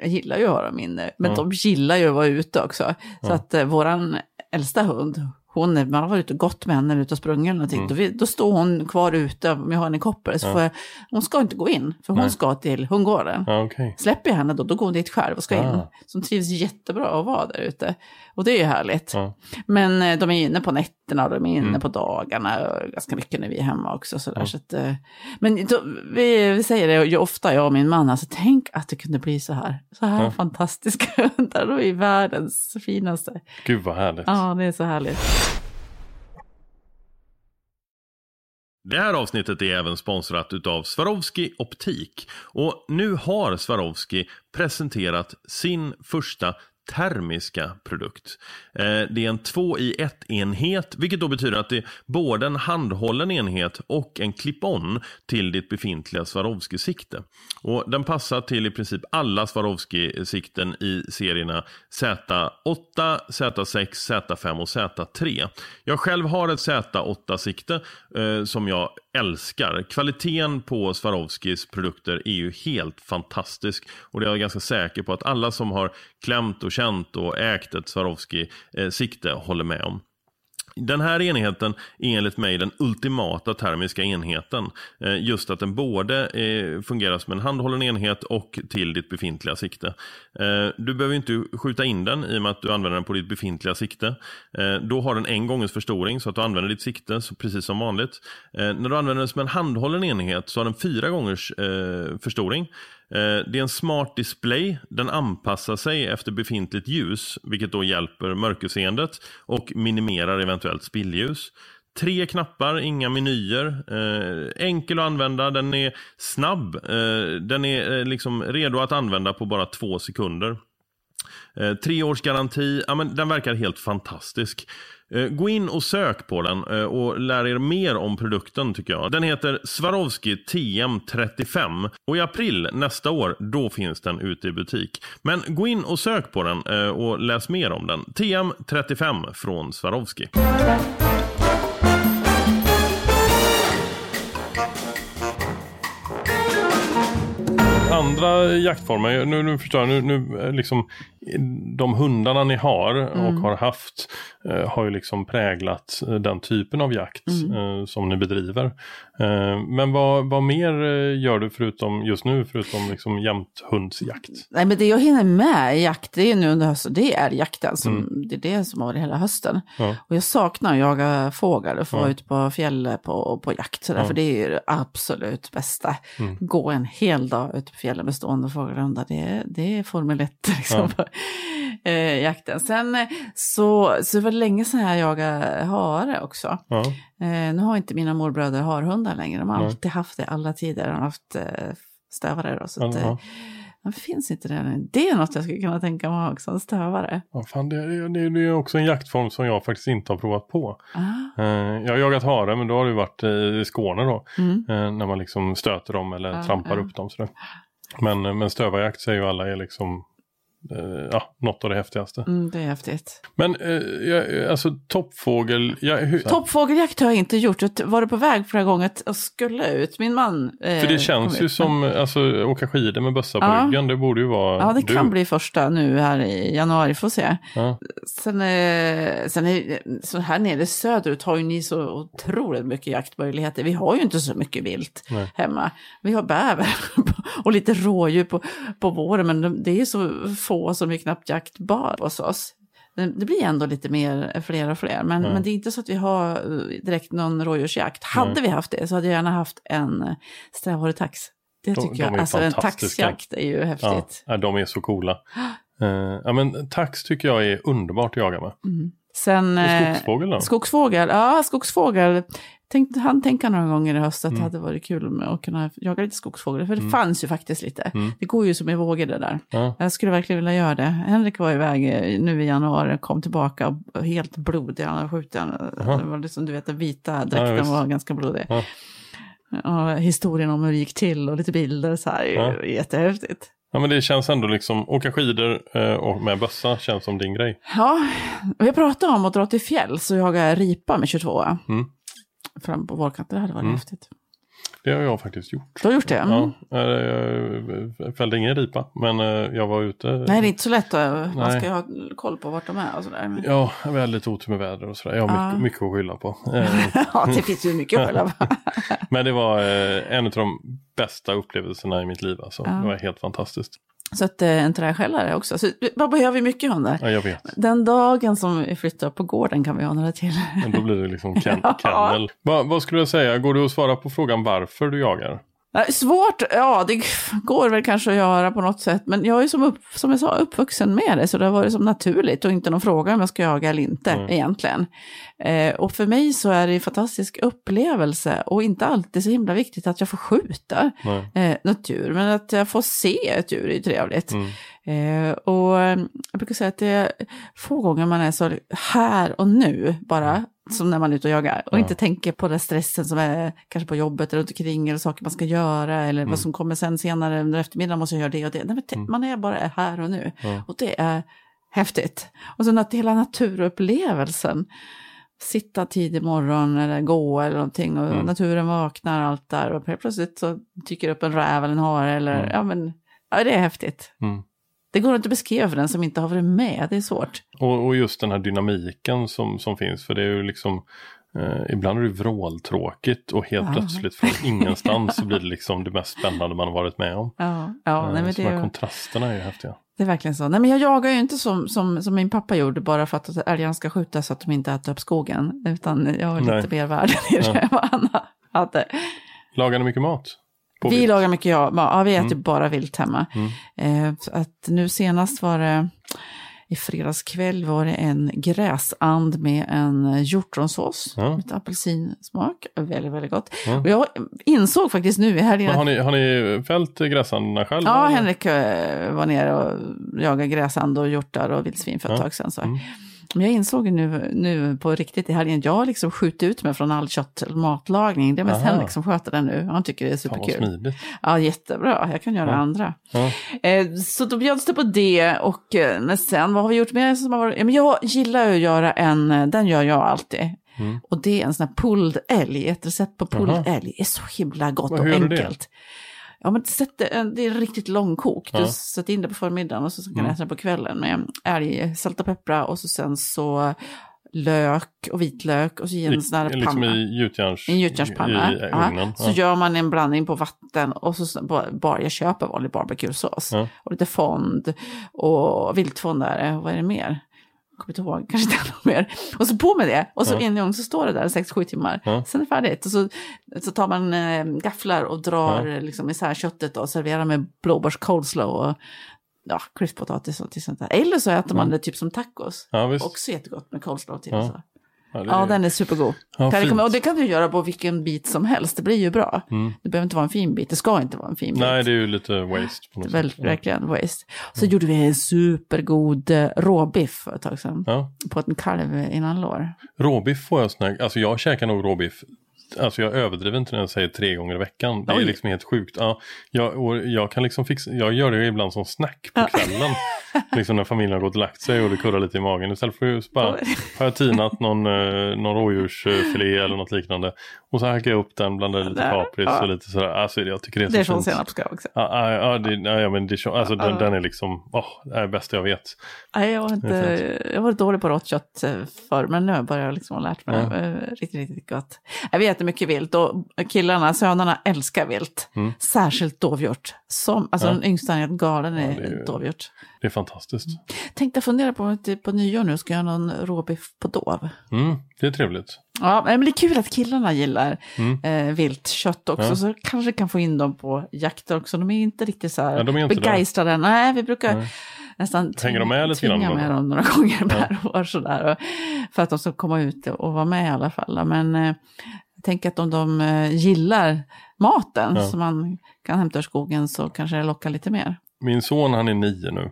Jag gillar ju att ha dem inne, men
Ja.
de gillar ju att vara ute också. Så
Ja.
att eh, våran äldsta hund, hon, är- man har varit ute och gått med henne, ute och sprungit eller någonting,
Mm.
då, vi, då står hon kvar ute, i koppel, så
Ja.
får jag, hon ska inte gå in, för hon
Nej.
ska till hundgården.
Ja, okej.
Släpper jag henne då, då går hon dit själv och ska in.
Ah.
Så hon trivs jättebra att vara där ute. Och det är ju härligt.
Ja.
Men eh, de är inne på nätterna och de är inne
Mm.
på dagarna och ganska mycket när vi är hemma också. Sådär.
Ja.
Så att, eh, men då, vi, vi säger det ju ofta, jag och min man, alltså, tänk att det kunde bli så här. Så här
Ja.
fantastiska hundar, de är världens finaste.
Gud vad härligt.
Ja, det är så härligt.
Det här avsnittet är även sponsrat utav Swarovski Optik. Och nu har Swarovski presenterat sin första termiska produkt. Eh, Det är en 2 i 1 enhet vilket då betyder att det är både en handhållen enhet och en clip-on till ditt befintliga Swarovski-sikte. Och Den passar till i princip alla Swarovski-sikten i serierna Z8, Z6, Z5 och Z3. Jag själv har ett Z8-sikte eh, som jag älskar. Kvaliteten på Swarovskis produkter är ju helt fantastisk. Och det är jag ganska säker på att alla som har klämt och känt och ägt ett Swarovski-sikte eh, håller med om. Den här enheten är enligt mig den ultimata termiska enheten. Eh, just att den både eh, fungerar som en handhållen enhet och till ditt befintliga sikte. Eh, du behöver inte skjuta in den i och med att du använder den på ditt befintliga sikte. Då har den en gångens förstoring så att du använder ditt sikte precis som vanligt. När du använder den som en handhållen enhet så har den fyra gångers förstoring. Eh, det är en smart display. Den anpassar sig efter befintligt ljus, vilket då hjälper mörkerseendet och minimerar eventuellt spillljus. Tre knappar, inga menyer. Eh, enkel att använda, den är snabb. Eh, den är eh, liksom redo att använda på bara två sekunder. Eh, tre års garanti, ja, men den verkar helt fantastisk. Eh, gå in och sök på den eh, och lär er mer om produkten tycker jag. Den heter Swarovski TM35 och i april nästa år då finns den ute i butik. Men gå in och sök på den eh, och läs mer om den. TM35 från Swarovski. Andra jaktformer, nu, nu förstår jag, nu, nu eh, liksom de hundarna ni har och har haft eh, har ju liksom präglat eh, den typen av jakt eh, som ni bedriver. Eh, men vad, vad mer eh, gör du förutom just nu, förutom liksom jämthundsjakt?
Nej, men det jag hinner med i jakt, det är nu under hösten, det är jakten. Som,
Mm.
Det är det som har varit hela hösten.
Ja.
Och jag saknar att jaga fågel och få
Ja.
ute på fjället på, på jakt. Så
Ja.
För det är ju det absolut bästa.
Mm.
Gå en hel dag ute på fjällen med stående fågelrunda, det, det är Formel 1 liksom, på eh, jakten. Sen eh, så, så det var länge sedan jag jagade hare också.
Ja.
Eh, nu har inte mina morbröder harhundar längre, de har
Nej.
alltid haft det alla tider. De har haft eh, stövare då. Så att, eh, det finns inte det nu. Det är något jag skulle kunna tänka mig också, en stövare.
Ja, fan, det, är- det, det är också en jaktform som jag faktiskt inte har provat på.
Ah,
Eh, jag har jagat hare men då har det varit eh, i Skåne då.
mm.
Eh, när man liksom stöter dem eller
Ja,
trampar
ja.
upp dem. Sådär. Men, men stövarjakt säger ju alla är liksom eh, ja, något av det häftigaste.
Mm, det är häftigt.
Men eh, jag, alltså toppfågel. Jag, hur,
Toppfågeljakt har jag inte gjort. Jag var på väg flera gånger och skulle ut. Min man... Eh,
för det känns ju
ut.
som, alltså åka skidor med bössa på
Ja.
ryggen, det borde ju vara
Ja, det
du.
kan bli första nu här i januari, får se.
Ja.
Sen, eh, sen är, så här nere söderut har ju ni så otroligt mycket jaktmöjligheter. Vi har ju inte så mycket vilt
Nej.
hemma. Vi har bäver och lite rådjur på, på våren, men de- det är så få som är knappt jaktbar hos oss. det blir ändå lite mer, fler och fler. Men,
Ja.
men det är inte så att vi har eh, direkt någon rådjursjakt. Hade
Nej.
vi haft det så hade jag gärna haft en eh, strävhårig tax. Det
De-
tycker
de
jag.
är
Alltså en taxjakt är ju häftigt.
ja, de är så coola. Eh, ja, men tax tycker jag är underbart att jaga med.
Sen,
Och skogsfågel då?
Skogsfågel, ja skogsfågel. Tänkte han tänka några gånger i höst att
Mm.
det hade varit kul med att kunna jaga lite skogsfågel. För det fanns ju faktiskt lite.
Mm.
Det går ju som i vågor det där.
Ja.
Jag skulle verkligen vilja göra det. Henrik var iväg eh, nu i januari, kom tillbaka och helt blodig. Han hade skjutit.
Jaha.
Det var liksom, du vet, den vita
Ja,
dräkten
visst.
var ganska blodig.
Ja.
Och historien om hur det gick till och lite bilder så här.
Ja.
Jättehäftigt.
Ja, men det känns ändå liksom, åka skidor eh, och med bössa känns som din grej.
Ja, vi pratade om att dra till fjälls och jaga ripa med 22.
Mm.
Fram på vårkanten, det hade varit
Mm.
häftigt.
Det har jag faktiskt gjort.
Du har gjort det? Mm.
Ja, eh, jag fällde ingen ripa, men eh, jag var ute.
Nej, det är inte så lätt. att- Man ska ju ha koll på vart de är och sådär. Men-
Ja, jag hade lite otur med väder och sådär. Jag har
Ja.
mycket, mycket att skylla på. Eh,
Ja, det finns ju mycket att skylla på.
Men det var en av de bästa upplevelserna i mitt liv. Alltså.
Ja.
Det var helt fantastiskt.
Så att eh, en träskällare också. Så vad behöver vi mycket hundar?
Ja, jag vet.
Den dagen som vi flyttar på gården kan vi ha några till.
Men då blir det liksom ken-
Ja.
kennel. Va, vad skulle jag säga? Går det att svara på frågan varför du jagar?
Nej, Svårt, ja det går väl kanske att göra på något sätt. Men jag är som, upp, som jag sa uppvuxen med det, så det har varit som naturligt och inte någon fråga om jag ska jaga eller inte
Mm.
egentligen. Eh, och för mig så är det en fantastisk upplevelse och inte alltid så himla viktigt att jag får skjuta
Nej.
eh, något djur, men att jag får se ett djur är ju trevligt.
Mm.
Eh, och eh, jag brukar säga att det är få gånger man är så här och nu bara, som när man är ute och jagar. Och
Ja.
inte tänker på den stressen som är kanske på jobbet runt omkring eller saker man ska göra eller
Mm.
vad som kommer sen senare under eftermiddagen måste jag göra det och det. Nej, men t- Man är bara här och nu.
Ja.
Och det är häftigt. Och sen att hela naturupplevelsen. Sitta tidig morgon eller gå eller någonting och
Mm.
naturen vaknar allt där och plötsligt så dyker upp en räv eller en hare eller
Mm.
ja men ja, det är häftigt. Det går inte att beskriva för den som inte har varit med, det är svårt.
Och, och just den här dynamiken som, som finns. För det är ju liksom eh, ibland är det vråltråkigt och helt
Ja.
plötsligt från ingenstans så blir det liksom det mest spännande man har varit med om.
Ja, ja
Eh,
nej, men
så
det,
de här
är,
kontrasterna är ju häftiga.
det är verkligen så. Nej, men jag jagar ju inte som, som, som min pappa gjorde bara för att älgarna ska skjuta så att de inte äter upp skogen. Utan jag har
Nej.
lite mer värde i det än vad han hade.
Lagar ni mycket mat?
Vi
vilt?
lagar mycket, ja, ja vi äter
Mm.
bara vilt hemma.
Mm.
Eh, att nu senast var det, i fredags kväll var det en gräsand med en hjortronsås.
Ja.
Med apelsinsmak, väldigt, väldigt gott.
Ja.
Och jag insåg faktiskt nu i helgen
Men har, ni, har ni fällt gräsänderna själva?
Ja,
eller?
Henrik eh, var nere och jagade gräsand och hjortar och vildsvin för ett
Ja.
tag sedan. Så.
Mm.
Men jag insåg nu, nu på riktigt i helgen, jag har liksom skjutit ut mig från all kött matlagning. Det är mest
Aha.
Henrik som sköter det nu. Han tycker det är superkul.
smidigt.
Ja, jättebra. Jag kan göra
Ja.
andra.
Ja.
Eh, så då bjöds det på det och eh, men sen, vad har vi gjort mer som har varit? Ja, men jag gillar att göra en, eh, den gör jag alltid.
Mm.
Och det är en sån här pulled älg, ett recept på pulled
Jaha.
älg. är så himla gott och
du det?
Ja, men sätt det, det är riktigt långkok. Du
Ja.
sätter in det på förmiddagen och så kan
Mm.
äta det på kvällen med älg, salt och peppra och så sen så lök och vitlök och så i en sån här
liksom
panna.
i gjutjärns...
En gjutjärnspanna.
I, i ugnen.
Så gör man en blandning på vatten och så bara, jag köper vanlig barbecuesås.
Ja.
Och lite fond och viltfond är det. Och vad är det mer? Kommer inte ihåg, kanske inte något mer. Och så på med det. Och så
Ja.
i ugn så står det där 6-7 timmar.
Ja.
Sen är det färdigt. Och så, så tar man eh, gafflar och drar
Ja.
liksom isär köttet och serverar med blåbärs coleslaw och ja, crisppotatis och sånt där. Eller så äter man det typ som tacos. Också jättegott med coleslaw till.
Ja.
Så.
Ja, är-
den är supergod.
Ja,
rekommendera- och det kan du göra på vilken bit som helst, det blir ju bra.
Mm.
Det behöver inte vara en fin bit, det ska inte vara en fin bit.
Nej, det är ju lite waste. På något
Väl, verkligen waste. Så gjorde vi en supergod eh, råbiff för ett tag sedan.
Ja.
På en kalv innan lår.
Råbiff får jag sån här, alltså jag käkar nog råbiff Alltså jag överdriver inte när jag säger tre gånger i veckan. Det är
Oj.
liksom helt sjukt. Ja, jag, jag kan liksom fixa, jag gör det ibland som snack på kvällen. liksom när familjen har gått och lagt sig och det kurrar lite i magen. Istället för att bara, har jag tinat någon, eh, någon rådjursfilé eller något liknande. Och så hackar jag upp den, blandar lite kapris
ja.
och lite sådär. Alltså jag tycker det är så
Det är
fint.
senapsskav också.
Ja, ja, det, ja, men det, är så- alltså, den, den är liksom, åh, det är det bästa jag vet.
Nej, jag har,
är
inte, jag varit dålig på rått kött eh, förr, men nu har jag liksom ha lärt mig.
Ja.
Eh, Riktigt, riktigt gott. Jag vet mycket vilt och killarna, sönerna älskar vilt.
Mm.
Särskilt dovhjort. som, alltså
Ja.
den yngsta är galen
Ja,
i
det är-
dovhjort.
Det är fantastiskt.
Tänkte fundera på att på nyår nu ska jag ha någon råbiff på dov.
Mm, det är trevligt.
Ja, men det är kul att killarna gillar
Mm.
eh, viltkött också,
Ja.
så kanske kan få in dem på jakter också. De är inte riktigt så här
Ja, de är inte
begeistrade. Nej, vi brukar
Nej.
nästan
Hänger de med
tvinga med dem några gånger per år sådär, för att de ska komma ut och vara med i alla fall. Men eh, tänker att om de eh, gillar maten
Ja.
som man kan hämta ur skogen så kanske det lockar lite mer.
Min son han är nio nu.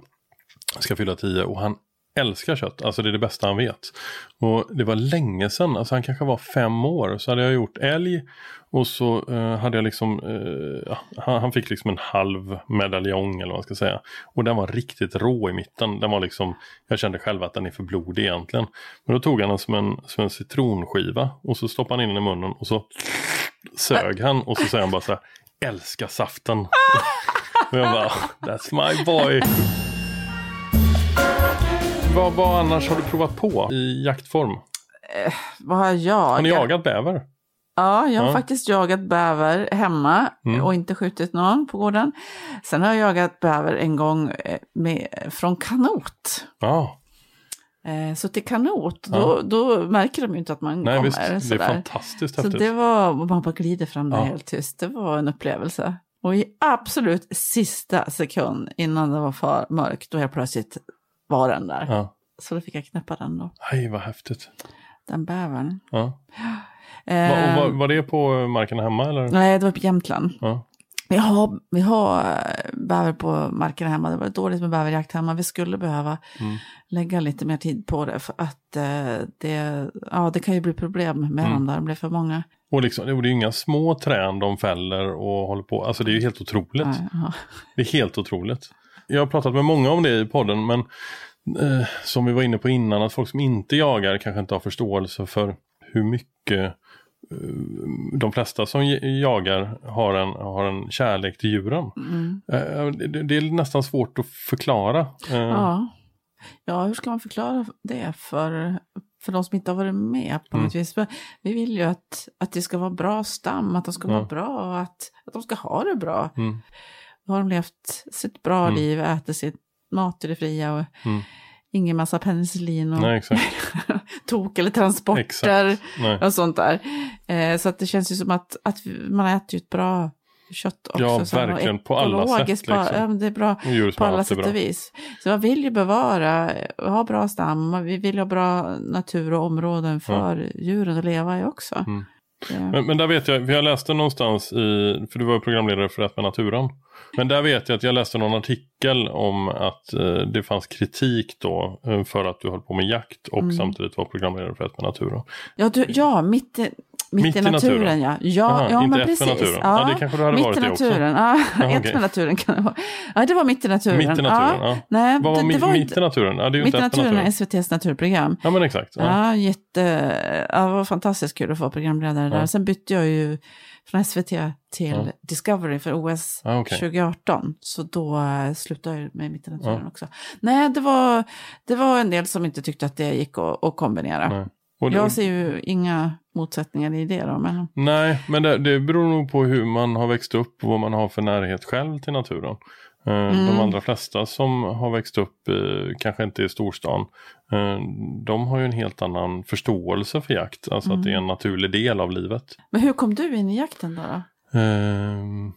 Ska fylla tio och han älskar kött. Alltså det är det bästa han vet. Och det var länge sedan, alltså han kanske var fem år. Så hade jag gjort älg och så eh, hade jag liksom, eh, han, han fick liksom en halv medaljong eller vad man ska säga. Och den var riktigt rå i mitten. Den var liksom, jag kände själv att den är för blodig egentligen. Men då tog han den som en, som en citronskiva och så stoppade han in den i munnen och så sög han och så säger han bara så här, älska saften. och jag bara, that's my boy. Vad, vad annars har du provat på i jaktform?
Vad har jag?
Har ni jagat bäver?
Ja, jag har
Ja.
faktiskt jagat bäver hemma
Mm.
och inte skjutit någon på gården. Sen har jag jagat bäver en gång eh, med, från kanot.
Ja,
Eh, så till kanot,
Ja.
då, då märker de ju inte att man
nej
kommer.
visst. Det är fantastiskt
Så
häftigt.
det var, man bara glider fram där
Ja.
helt tyst. Det var en upplevelse. Och i absolut sista sekund innan det var för mörkt, då helt plötsligt var den där.
Ja.
Så då fick jag knäppa den då,
Aj, vad häftigt.
den bävern.
Ja. Va,
Eh,
och var, var det på marken hemma eller?
Nej, det var på Jämtland.
Ja.
Vi har, vi har eh, bäver på markerna hemma. Det var dåligt med bäverjakt hemma. Vi skulle behöva
Mm.
lägga lite mer tid på det. För att eh, det, ja, det kan ju bli problem med
Mm.
dem där. Det blir för många.
Och liksom, det är ju inga små trän de fäller och håller på. Alltså det är ju helt otroligt.
Ja.
Det är helt otroligt. Jag har pratat med många om det i podden men eh, som vi var inne på innan att folk som inte jagar kanske inte har förståelse för hur mycket eh, de flesta som jagar har en, har en kärlek till djuren.
Mm.
Eh, det, det är nästan svårt att förklara. Eh,
Ja. ja, hur ska man förklara det för, för de som inte har varit med på
Mm.
något vis? Vi vill ju att, att det ska vara bra stam, att de ska
Ja.
vara bra och att, att de ska ha det bra.
Mm.
Då har de levt sitt bra
Mm.
liv, ätit sitt mat i det fria och
Mm.
ingen massa penicillin och
Nej
tok eller transporter och sånt där. Eh, så att det känns ju som att, att man äter ju ett bra kött också.
Ja, verkligen, på alla sätt, liksom.
ja, men det är bra på alla sätt och vis. Så jag vill ju bevara, ha bra stam, vi vill ha bra natur och områden för djuren att leva i också.
Mm. Men, men där vet jag, för jag läste någonstans i, för du var programledare för Rätt med naturen. Men där vet jag att jag läste någon artikel om att eh, det fanns kritik då eh, för att du höll på med jakt och
Mm.
samtidigt var programledare för Rätt med naturen.
Ja, du, ja mitt, mitt,
Mitt
i naturen,
naturen.
ja. Ja,
Aha,
ja
inte
men precis.
naturen. Ja, det kanske du hade
mitt
varit
i
det också.
naturen. Ja,
Ja,
med naturen kan det vara. Ja, det var mitt i naturen.
Mitt i naturen, ja.
Nej,
Vad var,
det, det var
mitt i naturen? Ja, det är
mitt i naturen är
naturen.
SVTs naturprogram.
Ja men exakt. Ja.
Ja, jätte, ja, det var fantastiskt kul att få programledare där.
Ja.
Sen bytte jag ju från SVT till
Ja.
Discovery för OS
Ja, okej.
2018. Så då eh, slutade jag med Mitt i naturen
Ja.
också. Nej, det var, det var en del som inte tyckte att det gick att, att kombinera.
Nej. Och
Jag ser ju inga motsättningar i det då. Men,
Nej, men det, det beror nog på hur man har växt upp och vad man har för närhet själv till naturen. Eh,
Mm.
De allra flesta som har växt upp, kanske inte i storstan, eh, de har ju en helt annan förståelse för jakt. Alltså att det är
Mm.
en naturlig del av livet.
men hur kom du in i jakten då?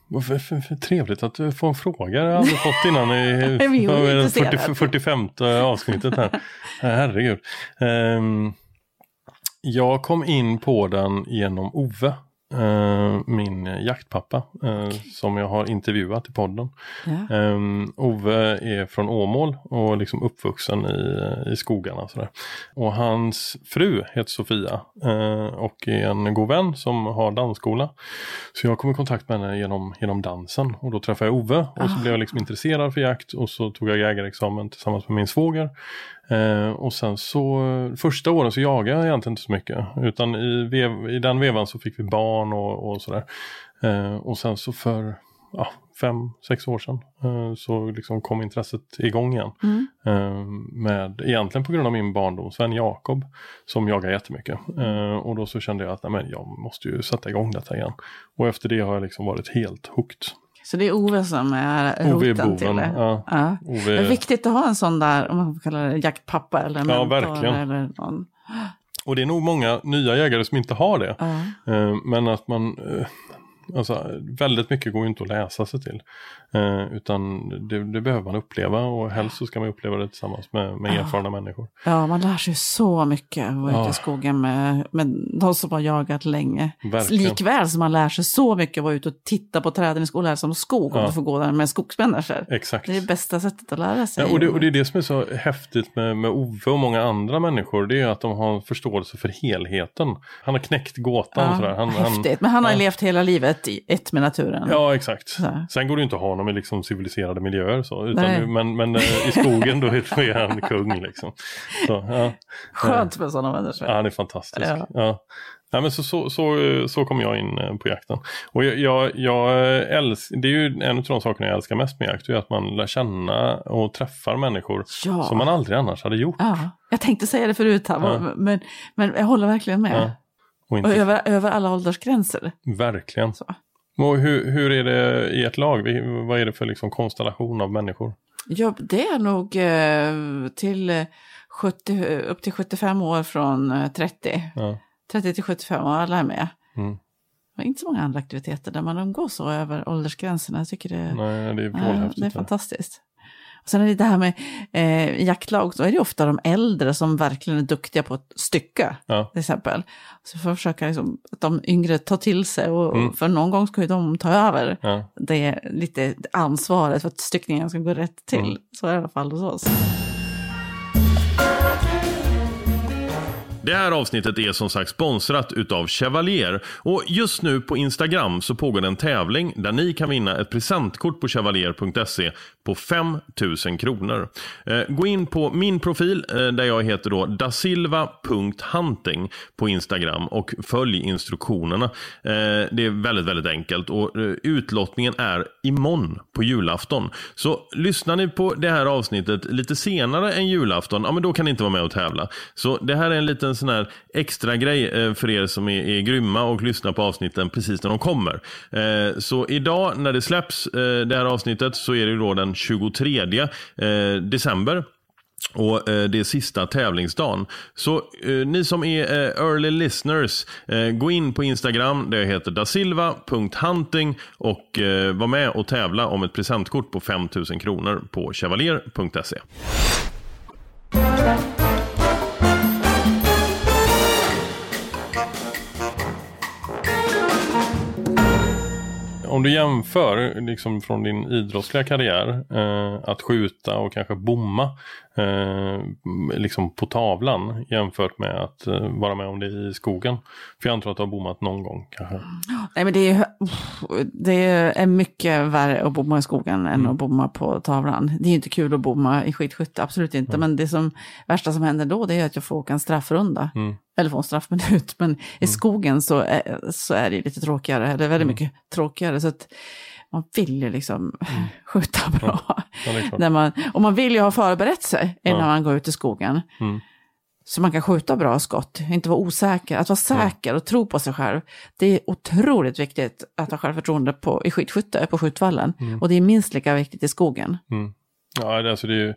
då?
För, för, för trevligt att du får en fråga. Det har jag aldrig fått innan i
Jag är ju
vad är det,
intresserad.
40, 45 avsnittet här. Herregud. Ehm, jag kom in på den genom Ove. eh, min jaktpappa eh, som jag har intervjuat i podden. Um, Ove är från Åmål och liksom uppvuxen i, i skogarna. Sådär. Och hans fru heter Sofia eh, och är en god vän som har dansskola. Så jag kom i kontakt med henne genom, genom dansen och då träffade jag Ove och så
Ah.
blev jag liksom intresserad för jakt och så tog jag jägarexamen tillsammans med min svåger. Eh, och sen så första åren så jagade jag egentligen inte så mycket utan i, vev, i den vevan så fick vi barn och, och sådär. Eh, och sen så för ja, fem, sex år sedan eh, så liksom kom intresset igång igen.
Mm.
Eh, med, egentligen på grund av min barndomsvän Jakob som jagar jättemycket. Eh, och då så kände jag att nej, men jag måste ju sätta igång detta igen. Och efter det har jag liksom varit helt hooked.
Så det är Ove som är roten till det.
ja.
Ja.
Ove-
Det är viktigt att ha en sån där, om man får kalla det jaktpappa eller
Ja,
mentor.
verkligen.
Eller någon.
Och det är nog många nya jägare som inte har det.
Ja.
Eh, Men att man, eh, alltså väldigt mycket går ju inte att läsa sig till. Eh, Utan det, det behöver man uppleva och helst så ska man uppleva det tillsammans med, med erfarna människor.
Ja, man lär sig så mycket att vara ute
Ja.
i skogen med, med de som har jagat länge.
Verkligen.
Likväl som man lär sig så mycket att vara ute och titta på träden i skolan, lära sig om skog
Ja.
du får gå där med skogsmänniskor.
Exakt.
Det är det bästa sättet att lära sig.
Ja, och, det, och det är det som är så häftigt med, med Ove och många andra människor. Det är att de har en förståelse för helheten. Han har knäckt gåtan.
ja,
sådär. Han,
häftigt. Men han har
ja.
levt hela livet i ett med naturen.
Ja, exakt.
Så.
Sen går det ju inte att ha honom i liksom civiliserade miljöer. Så, utan,
Nej.
men, men eh, i skogen då är, han kung. Liksom. Så, ja.
Skönt med sådana människor.
Ja, han är fantastisk.
Ja.
Ja. Ja, men så, så, så, så kom jag in eh, på jakten. Och jag, jag, jag älsk, det är ju en av de sakerna jag älskar mest med jakt. Är att man lär känna och träffar människor
Ja.
som man aldrig annars hade gjort.
Ja, jag tänkte säga det förut här,
Ja.
men, men jag håller verkligen med.
Och
Och
inte,
över, över alla åldersgränser.
Verkligen.
Så.
Och hur, hur är det i ett lag? Vad är det för liksom konstellation av människor?
Ja, det är nog eh, till eh, 70, upp till 75 år från eh, 30.
Ja.
30 till 75 år, alla är med.
Mm.
Det var inte så många andra aktiviteter där man umgås så över åldersgränserna. Jag tycker det,
Nej, det är vrålhäftigt.
det är fantastiskt. Och sen är det det här med eh, jaktlag, så är det ofta de äldre som verkligen är duktiga på ett stycke,
Ja.
till exempel. Så får försöka liksom, att de yngre tar till sig, och,
Mm.
för någon gång ska ju de ta över
Ja.
det lite ansvaret för att styckningen ska gå rätt till.
Mm.
Så är det i alla fall hos oss.
Det här avsnittet är som sagt sponsrat utav Chevalier och just nu på Instagram så pågår en tävling där ni kan vinna ett presentkort på chevalier.se på 5000 kronor. Eh, gå in på min profil eh, där jag heter då dasilva.hunting på Instagram och följ instruktionerna. Eh, det är väldigt, väldigt enkelt och eh, utlottningen är imorgon på julafton. Så lyssnar ni på det här avsnittet lite senare än julafton, ja men då kan ni inte vara med och tävla. Så det här är en liten sån här extra grej eh, för er som är, är grymma och lyssnar på avsnitten precis när de kommer. Eh, Så idag när det släpps eh, det här avsnittet så är det ju då den 23 eh, december. Och eh, det är sista tävlingsdagen. Så eh, ni som är eh, early listeners, eh, gå in på Instagram där jag heter dasilva.hunting och eh, var med och tävla om ett presentkort på 5000 kronor på chevalier.se. Om du jämför liksom från din idrottsliga karriär eh, att skjuta och kanske bomma eh, liksom på tavlan jämfört med att eh, vara med om det i skogen. För jag antar att du har bommat någon gång kanske.
Nej, men det är, det är mycket värre att bomma i skogen än
Mm.
att bomma på tavlan. Det är inte kul att bomma i skidskytte, absolut inte. Men det som, värsta som händer då det är att jag får åka en straffrunda.
Mm.
Eller få en straffminut. Men i skogen så är, så är det lite tråkigare, eller väldigt
Mm.
mycket tråkigare. Så att man vill ju liksom skjuta bra.
Ja.
När man, och man vill ju ha förberett sig innan
Ja.
man går ut i skogen.
Mm.
Så man kan skjuta bra skott, inte vara osäker. Att vara säker och tro på sig själv, det är otroligt viktigt att ha självförtroende på, i skidskytte, på skjutvallen.
Mm.
Och det är minst lika viktigt i skogen.
Ja, det, alltså det är ju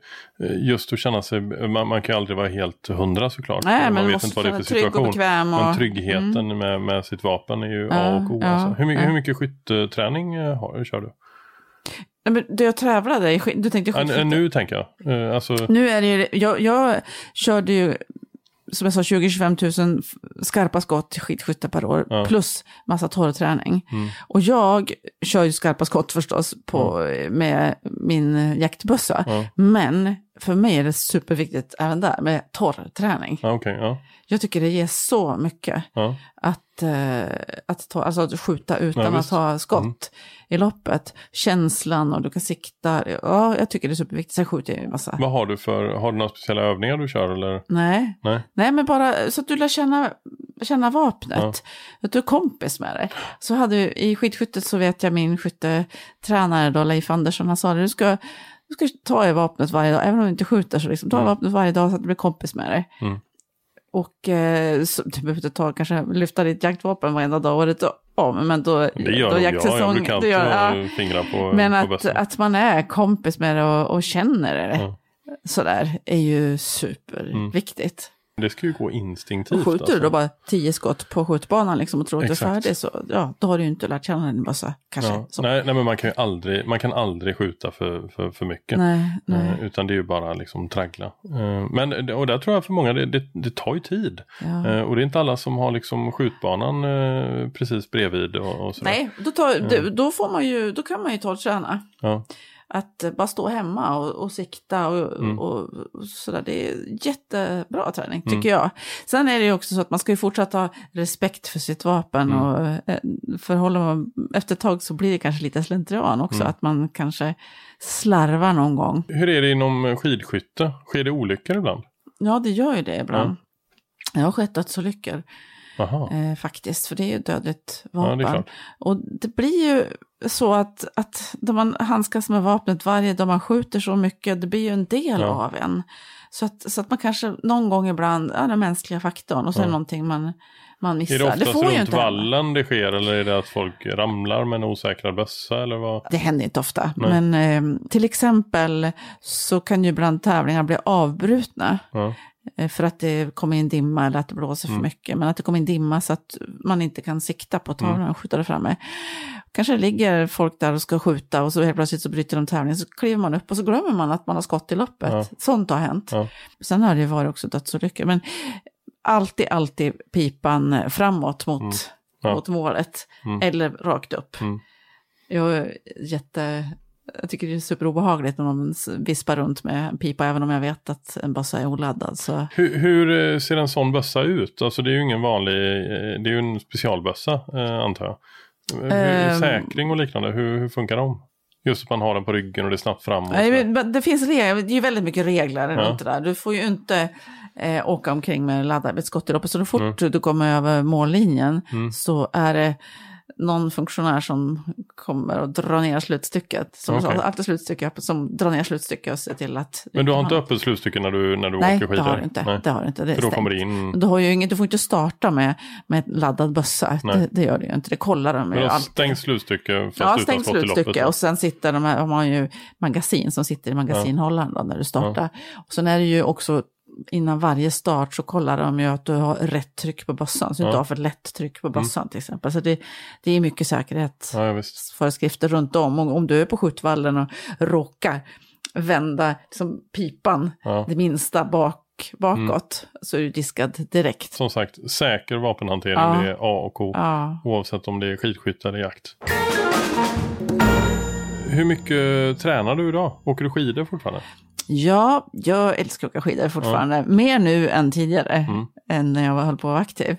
eh, just att känna sig, man, man kan ju aldrig vara helt hundra såklart.
Nej, men
man
man
vet
måste
inte vad det är för
och
situation.
bekväm och-
Men tryggheten med, med sitt vapen är ju A
Ja,
och O.
ja,
alltså. hur, mycket,
ja.
hur mycket skytteträning eh, har, kör du?
Nej, men du, jag tävlade i du tänkte
Ja,
skidskytte.
n- nu tänker jag. Eh, Alltså,
Nu är det ju, jag, jag körde ju, som jag sa, 20-25 000 f- skarpa skott i skidskytte per år,
Ja.
plus massa torrträning.
Mm.
Och jag kör ju skarpa skott förstås på, med min jaktbössa.
Ja.
Men för mig är det superviktigt även där med torrträning.
ja, ja.
Jag tycker det ger så mycket
Ja.
Att, eh, att, ta, alltså att skjuta utan
Ja,
att
visst. Mm.
ha skott i loppet. Känslan och du kan sikta. Ja, jag tycker det är superviktigt. Sen skjuter jag en massa.
Vad har du för, har du några speciella övningar du kör eller?
Nej.
Nej.
Nej, men bara så att du lär känna, känna vapnet. Att du är kompis med det. Så hade i skidskyttet så vet jag min skyttetränare då, Leif Andersson, han sa det, du ska, du ska ta i vapnet varje dag, även om du inte skjuter så liksom, ta i
Mm.
vapnet varje dag så att du blir kompis med det.
Mm.
Och eh, så, du behöver inte ta, kanske lyfta ditt jaktvapen varenda dag året om. Men då,
Det gör
då
nog jag. Jag brukar
det
alltid
gör, ja.
fingrar på,
Men
på
att, att man är kompis med det och, och känner det
Ja.
sådär är ju superviktigt.
Det ska ju gå instinktivt.
Och skjuter du
alltså.
då bara tio skott på skjutbanan liksom och tror att du är färdig så ja, då har du ju inte lärt känna din bössa kanske.
Ja. Nej, nej, men man kan ju aldrig, man kan aldrig skjuta för, för, för mycket.
nej, nej.
Eh, Utan det är ju bara liksom traggla. Eh, Men, och där tror jag för många, det, det, det tar ju tid.
Ja.
Eh, Och det är inte alla som har liksom skjutbanan eh, precis bredvid och, och.
Nej, då, tar, då- då, får man ju, då kan man ju torrträna.
Ja.
Att bara stå hemma och, och sikta och,
Mm.
och, sådär. Det är jättebra träning tycker jag. Sen är det ju också så att man ska ju fortsätta ha respekt för sitt vapen.
Mm.
Och eh, förhåller man, efter ett tag så blir det kanske lite slentrian också.
Mm.
Att man kanske slarvar någon gång.
Hur är det inom skidskytte? Sker det olyckor ibland?
Ja, det gör ju det ibland. Jag har skett dödsolyckor. Eh, faktiskt, för det är ju dödligt
Ja, det
vapen. och det blir ju så att, att när man handskas med vapnet varje dag man skjuter så mycket, det blir ju en del
Ja.
av en. Så att, så att man kanske någon gång ibland, ja, den mänskliga faktorn, och det
Ja.
någonting man, man missar.
Är det oftast
får ju
runt
inte
vallen det sker eller är det att folk ramlar med en osäkrad bössa eller vad?
Det händer inte ofta,
Nej.
men eh, till exempel så kan ju ibland tävlingar bli avbrutna.
Ja.
Eh, För att det kommer in dimma eller att det blåser för
Mm.
mycket. Men att det kommer in dimma så att man inte kan sikta på tavlan
Mm.
och skjuta det framme. Kanske det ligger folk där och ska skjuta och så helt plötsligt så bryter de tävlingen. Så kliver man upp och så glömmer man att man har skott i loppet.
Ja.
Sånt har hänt.
Ja.
Sen har det ju varit också dödsolyckor. Men alltid, alltid pipan framåt mot,
Mm. Ja.
mot målet.
Mm.
Eller rakt upp.
Mm.
Jag är jätte... Jag tycker det är superobehagligt när någon vispar runt med en pipa, även om jag vet att en bössa är oladdad. Så
Hur, hur eh, ser en sån bössa ut? Alltså det är ju ingen vanlig, eh, det är ju en specialbössa eh, antar jag. Hur,
Ehm.
säkring och liknande, hur, hur funkar de? Just att man har den på ryggen och det är snabbt fram. Och
Nej,
sådär.
men det finns regler, det är ju väldigt mycket regler
Ja.
runt det där. Du får ju inte eh, åka omkring med laddad med skott i loppet. Så fort
Mm.
du kommer över mållinjen
Mm.
så är det någon funktionär som kommer och drar ner slutstycket. Som
Okej.
okay. alltid slutstycke öppet, som drar ner slutstycket och ser till att...
Men du har inte öppet slutstycke när du, när du
Nej,
åker skidor?
det har du inte.
Nej.
Det har du inte. Det är
För då kommer det in,
Men Du, har ju inget, du får inte starta med, med laddad bössa. Det, det gör du ju inte. Det kollar de
men
ju alltid.
stängt slutstycke fast
Ja, stängt slutstycke och sen sitter de här, har man ju magasin som sitter i magasinhållaren då, när du startar. Och sen är det ju också innan varje start så kollar de ju att du har rätt tryck på bössan, så du
Ja.
inte har för lätt tryck på bössan till exempel. Så det, det är mycket säkerhetsföreskrifter
Ja,
runt om. Om, om du är på skjutvallen och råkar vända liksom, pipan
Ja.
det minsta bak, bakåt så är du diskad direkt.
Som sagt, säker vapenhantering
Ja.
det är A och O.
Ja.
Oavsett om det är skidskytte eller jakt. Hur mycket tränar du idag? Åker du skidor fortfarande?
Ja, jag älskar att åka skidor fortfarande. Mer nu än tidigare,
Mm.
än när jag var- höll på att vara aktiv.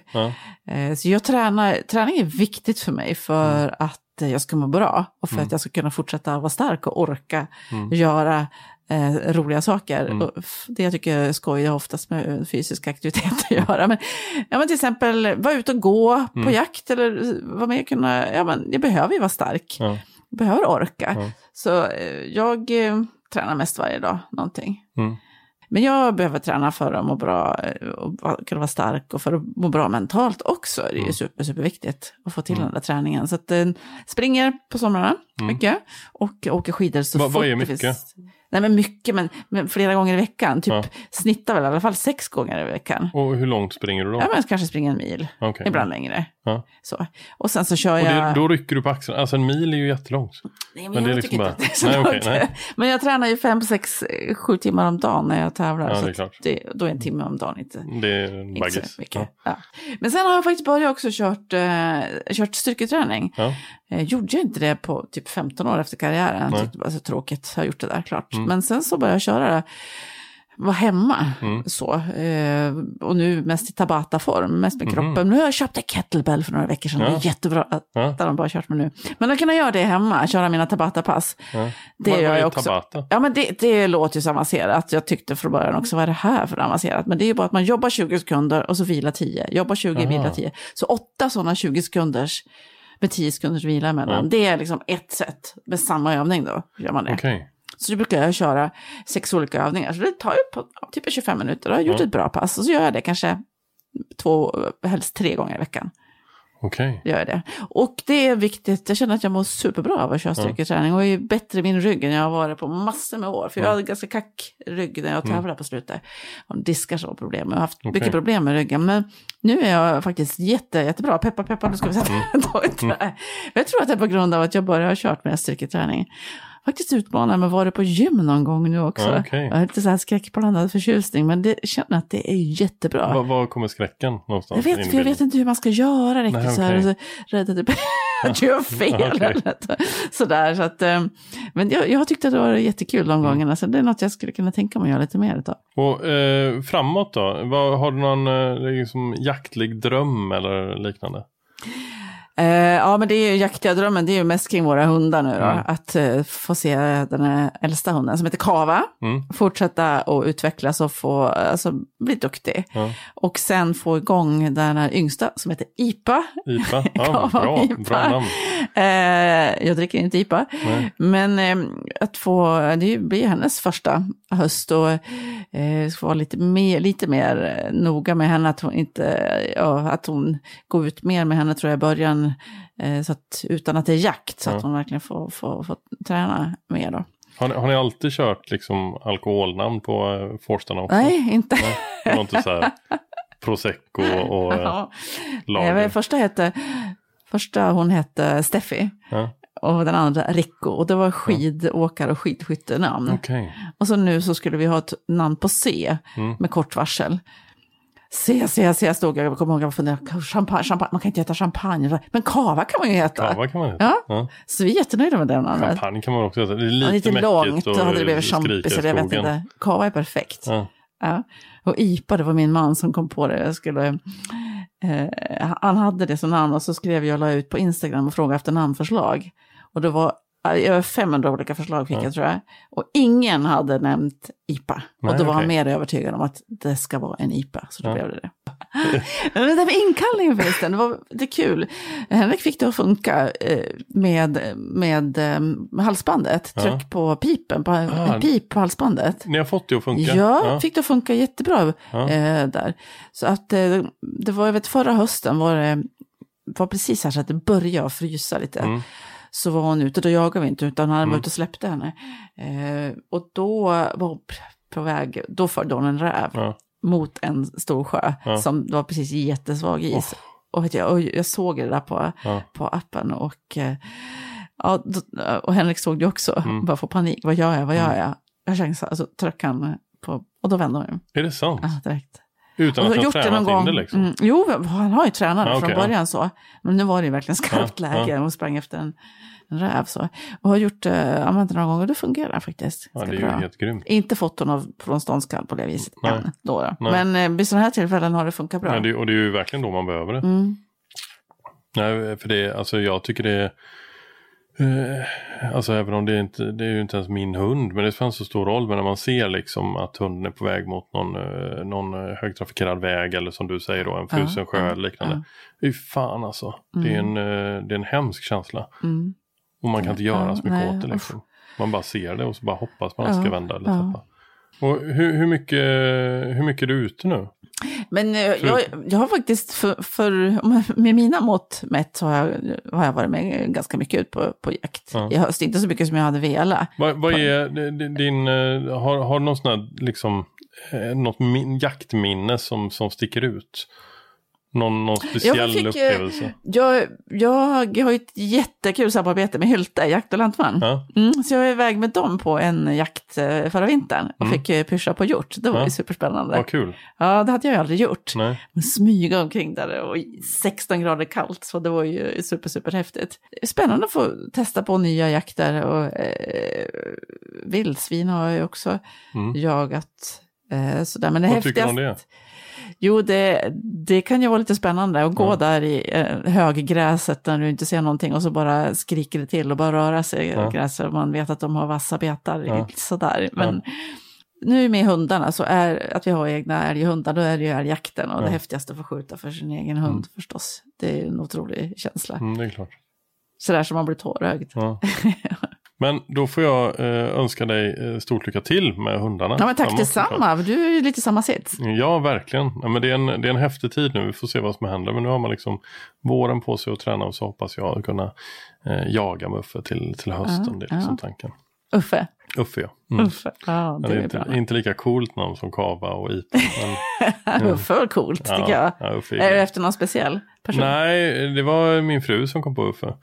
Eh, Så jag tränar, träning är viktigt för mig för
Mm.
att eh, jag ska må bra och för att jag ska kunna fortsätta vara stark och orka göra eh, roliga saker.
Mm.
Det jag tycker är skoj har oftast med fysisk aktivitet att göra. Men, ja, men till exempel vara ute och gå
Mm.
på jakt eller vara med och kunna, ja men jag behöver ju vara stark.
Ja.
Jag behöver orka.
Ja.
Så eh, jag eh, tränar mest varje dag, någonting.
Mm.
Men jag behöver träna för att må bra eh, och kunna vara stark och för att må bra mentalt också. Det är ju
Mm.
super, superviktigt att få till
Mm.
den där träningen. Så att eh, springer på somrarna mycket och åker skidor så
Va-
fort
vad är
det
mycket?
finns. Nej men mycket, men, men flera gånger i veckan. Typ
Ja.
snittar väl i alla fall sex gånger i veckan.
Och hur långt springer du då?
Ja men kanske springer en mil,
Okej.
ibland längre.
Ja.
Så. Och sen så kör
Och det,
jag...
då rycker du på axlarna. Alltså en mil är ju jättelångt.
Nej, men,
Men det är
jag
liksom bara-
är
Nej, nej.
Men jag tränar ju fem, sex, sju timmar om dagen när jag tävlar.
Ja, det är klart.
det, då är en timme om dagen inte,
Det är en
inte så mycket.
Ja.
Men sen har jag faktiskt börjat också kört, eh, kört styrketräning.
Ja.
Eh, gjorde jag inte det på typ 15 år efter karriären.
Nej.
Tyckte det var så tråkigt, jag har gjort det där klart.
Mm.
Men sen så började jag köra det. Var hemma
Mm.
så. Eh, och nu mest i Tabata-form, mest med
Mhm.
kroppen. Nu har jag köpt en kettlebell för några veckor sedan.
Ja.
Det är jättebra.
Ja.
Det har de bara kört med nu. Men att kunna göra det hemma, köra mina Tabata-pass.
Ja.
Det
vad,
gör
vad är
jag också.
Tabata?
Ja, men det, det låter ju så avancerat. Jag tyckte från början också, vad är det här för avancerat? Men det är ju bara att man jobbar 20 sekunder och så vilar 10. Jobbar 20,
Aha.
vilar 10. Så åtta sådana 20 sekunders med 10 sekunders vila emellan.
Ja.
Det är liksom ett sätt med samma övning då. Gör man det.
Okej.
Så då brukar jag köra sex olika övningar. Så det tar ju på, typ 25 minuter. Då har jag gjort ett bra pass. Och så gör jag det kanske två, helst tre gånger i veckan.
Okej.
Gör jag det. Och det är viktigt, jag känner att jag mår superbra av att köra styrketräning och är bättre i min rygg än jag har varit på massor med år. För jag hade ganska kack rygg när jag tävlade på slutet. Och diskar var problem, jag har haft mycket problem med ryggen. Men nu är jag faktiskt jätte, jättebra, peppa peppa, nu ska vi sätta det här. Jag tror att det är på grund av att jag bara har kört med styrketräning. Faktiskt utmanat mig, varit på gym någon gång nu också.
Ja, okej.
Jag har lite så här skräckblandad förtjustning, men det känner att det är jättebra.
Var, var kommer skräcken någonstans?
Jag vet, jag vet inte hur man ska göra riktigt
Nej,
så här. Och så rädd att att jag gör fel.
Okej.
eller Sådär, så att, eh, men jag, jag tyckte att det var jättekul de gångerna. Så det är något jag skulle kunna tänka mig att göra lite mer utav.
Och eh, framåt då? Vad, har du någon eh, liksom, jaktlig dröm eller liknande?
Eh, ja, men det är ju jaktiga drömmen, det är ju mest kring våra hundar nu då.
Mm.
Att eh, få se den här äldsta hunden som heter Kava,
Mm.
fortsätta att utvecklas och få, alltså, bli duktig.
Ja.
Och sen få igång den här yngsta som heter Ipa.
IPA? Ja,
Kava
bra,
Ipa.
bra namn.
Eh, jag dricker inte IPA.
Nej.
Men att få, det blir hennes första höst och eh, ska vara lite mer, lite mer noga med henne, att hon inte, ja, att hon går ut mer med henne tror jag i början, eh, så att, utan att det är jakt, så
Ja.
att hon verkligen får, får, får träna mer då.
Har ni, har ni alltid kört liksom, alkoholnamn på eh, forstarna också?
Nej, inte.
Det var inte så här Prosecco och eh,
Ja.
lager?
Eh, första hette, första hon hette Steffi.
Ja.
Och den andra Rico. Och det var skidåkare och skidskyttenamn.
Okej.
Och så nu så skulle vi ha ett namn på C
Mm.
med kort varsel. C, C, C stod jag, jag kommer ihåg jag funderade, champagne, champagne, man kan inte heta champagne, men kava kan man ju heta.
Kava kan man heta.
Ja.
Ja.
Så vi är jättenöjda med namnet.
Champagne kan man också heta. Det är
Ja,
lite,
lite
mäckigt
långt,
och
då hade det blivit champis, jag vet inte. Kava är perfekt.
Ja.
Ja. Och IPA, det var min man som kom på det. Jag skulle, eh, han hade det som namn och så skrev jag och la ut på Instagram och frågade efter namnförslag. Och det var över 500 olika förslag fick jag tror jag. Och ingen hade nämnt IPA.
Nej,
och då var han mer övertygad om att det ska vara en IPA. Så då
Ja.
blev det det. Men det där med inkallningen förresten, det var det kul. Henrik fick det att funka eh, med, med eh, halsbandet.
Ja.
Tryck på pipen, på,
Ah.
pip på halsbandet.
Ni har fått det att funka?
Ja, fick det att funka jättebra
Ja.
eh, där. Så att eh, det var, jag vet förra hösten var det var precis här så att det började frysa lite.
Mm.
Så var hon ute, då jagade vi inte utan han
Mm.
var ute och släppte henne. Eh, och då var hon på väg, då förde hon en räv
Ja.
mot en stor sjö
Ja.
som var precis jättesvag is. Och, vet jag, och jag såg det där på,
Ja.
på appen och, eh, ja, och Henrik såg det också,
Mm.
bara få panik, vad gör jag, vad gör jag? Jag kände så här, så tryckte han på, och då vände hon.
Är det sant?
Ja, direkt.
Utan
Och
att har
gjort det någon
tränat
gång.
det liksom?
Mm, jo, han har ju tränat det
Ja,
från
okej, ja.
början så. Men nu var det ju verkligen skarpt
Ja,
läge och sprang efter en, en räv så. Och har gjort, eh, använt det några gånger och det fungerar faktiskt.
Ja, det är ju
bra.
helt grymt.
Inte foton av från ståndskall på det viset
Nej.
än. Då, då.
Nej.
Men eh, vid sådana här tillfällen har det funkat bra.
Men det, och det är ju verkligen då man behöver det.
Mm.
Nej, för det, alltså jag tycker det är... Eh, alltså även om det är inte, det är ju inte ens min hund, men det spelar inte så stor roll. Men när man ser liksom att hunden är på väg mot någon, eh, någon eh, högtrafikerad väg eller som du säger då, en frusen sjö eller liknande.
ja.
Fy fan alltså. Det, är en, eh, det är en hemsk känsla.
Mm.
Och man kan inte göra så mycket åt det liksom. Man bara ser det och så bara hoppas man att det ska vända eller tappa. Och hur, hur, mycket, hur mycket är du ute nu?
Men eh, jag, jag har faktiskt, för, för, med mina mått mätt, så har jag, har jag varit med ganska mycket ut på, på jakt
Ja.
i höst. Inte så mycket som jag hade velat.
Vad, vad är din, eh, har, har du någon sån här, liksom, eh, något min, jaktminne som, som sticker ut? Någon, någon speciell
fick, eh,
upplevelse?
Jag, jag har ju ett jättekul samarbete med Hylte, Jakt och lantman.
Ja,
Mm, så jag var iväg med dem på en jakt eh, förra vintern och
Mm.
fick pyscha på hjort. Det var
Ja.
ju superspännande.
vad kul.
Ja, det hade jag ju aldrig gjort.
Nej.
Men Smyga omkring där och 16 grader kallt, så det var ju super, super häftigt. Spännande att få testa på nya jakter och eh, vildsvin har jag ju också
Mm.
jagat. Eh, sådär. Men det
Vad tycker du om
häftigaste-
det?
Jo, det, det kan ju vara lite spännande att gå
Ja.
där i eh, höggräset när du inte ser någonting och så bara skriker det till och bara röra sig i
Ja.
gräset och man vet att de har vassa betar.
Ja.
Sådär. Men nu med hundarna så är att vi har egna älghundar, då är det ju älgjakten och det häftigaste att få skjuta för sin egen hund förstås. Det är en otrolig känsla.
Mm, det är klart.
Sådär som man blir tårögd.
Ja. Men då får jag eh, önska dig eh, stort lycka till med hundarna.
Ja, men tack detsamma. Du är ju lite samma sits.
Ja, verkligen. Ja, men det, är en, det är en häftig tid nu. Vi får se vad som händer. Men nu har man liksom våren på sig att träna och så hoppas jag kunna eh, jaga med Uffe till, till hösten. det är liksom tanken.
Uffe.
Uffe ja. Mm.
Uffe. Ja,
Ja,
det
det
är
är inte, inte lika coolt namn som Kava och Ita. Men,
Uffe var coolt tycker jag.
ja,
Är det efter någon speciell person?
Nej, det var min fru som kom på Uffe.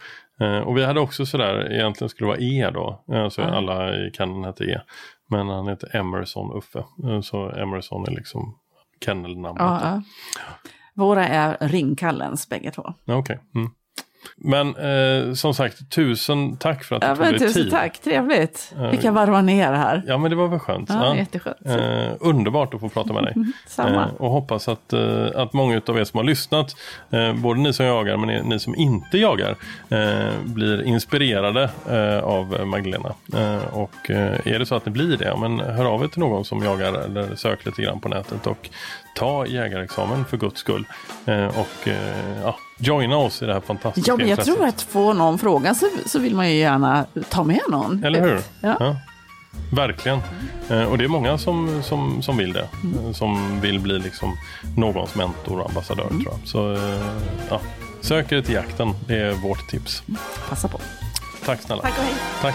Eh, och vi hade också sådär, egentligen skulle det vara E då. Alltså alla i kenneln hette E. Men han heter Emerson Uffe. Eh, så Emerson är liksom kennelnamnet.
Ja, ja. Våra är ringkallens bägge två.
Okej. Mm. Men eh, som sagt, tusen tack för att du
Ja,
tog
men
dig
tusen
tid.
tack, trevligt. Fick jag varva ner här.
Ja, men det var väl skönt.
Ja, jätteskönt.
Eh, underbart att få prata med dig.
Samma.
Eh, och hoppas att, eh, att många av er som har lyssnat, eh, både ni som jagar men ni, ni som inte jagar, eh, blir inspirerade eh, av Magdalena. Eh, och eh, är det så att ni blir det, ja, men hör av er till någon som jagar eller sök lite grann på nätet och ta jägarexamen för guds skull. Eh, och eh, ja, joina oss i det här fantastiska
Ja, men jag
intresset.
tror att får någon fråga så, så vill man ju gärna ta med någon.
Eller hur?
Ja.
Verkligen. Eh, och det är många som, som, som vill det.
Mm.
Som vill bli liksom någons mentor och ambassadör
Mm.
tror jag. Så eh, ja, sök er till jakten. Det är vårt tips.
Passa på.
Tack snälla.
Tack och hej.
Tack.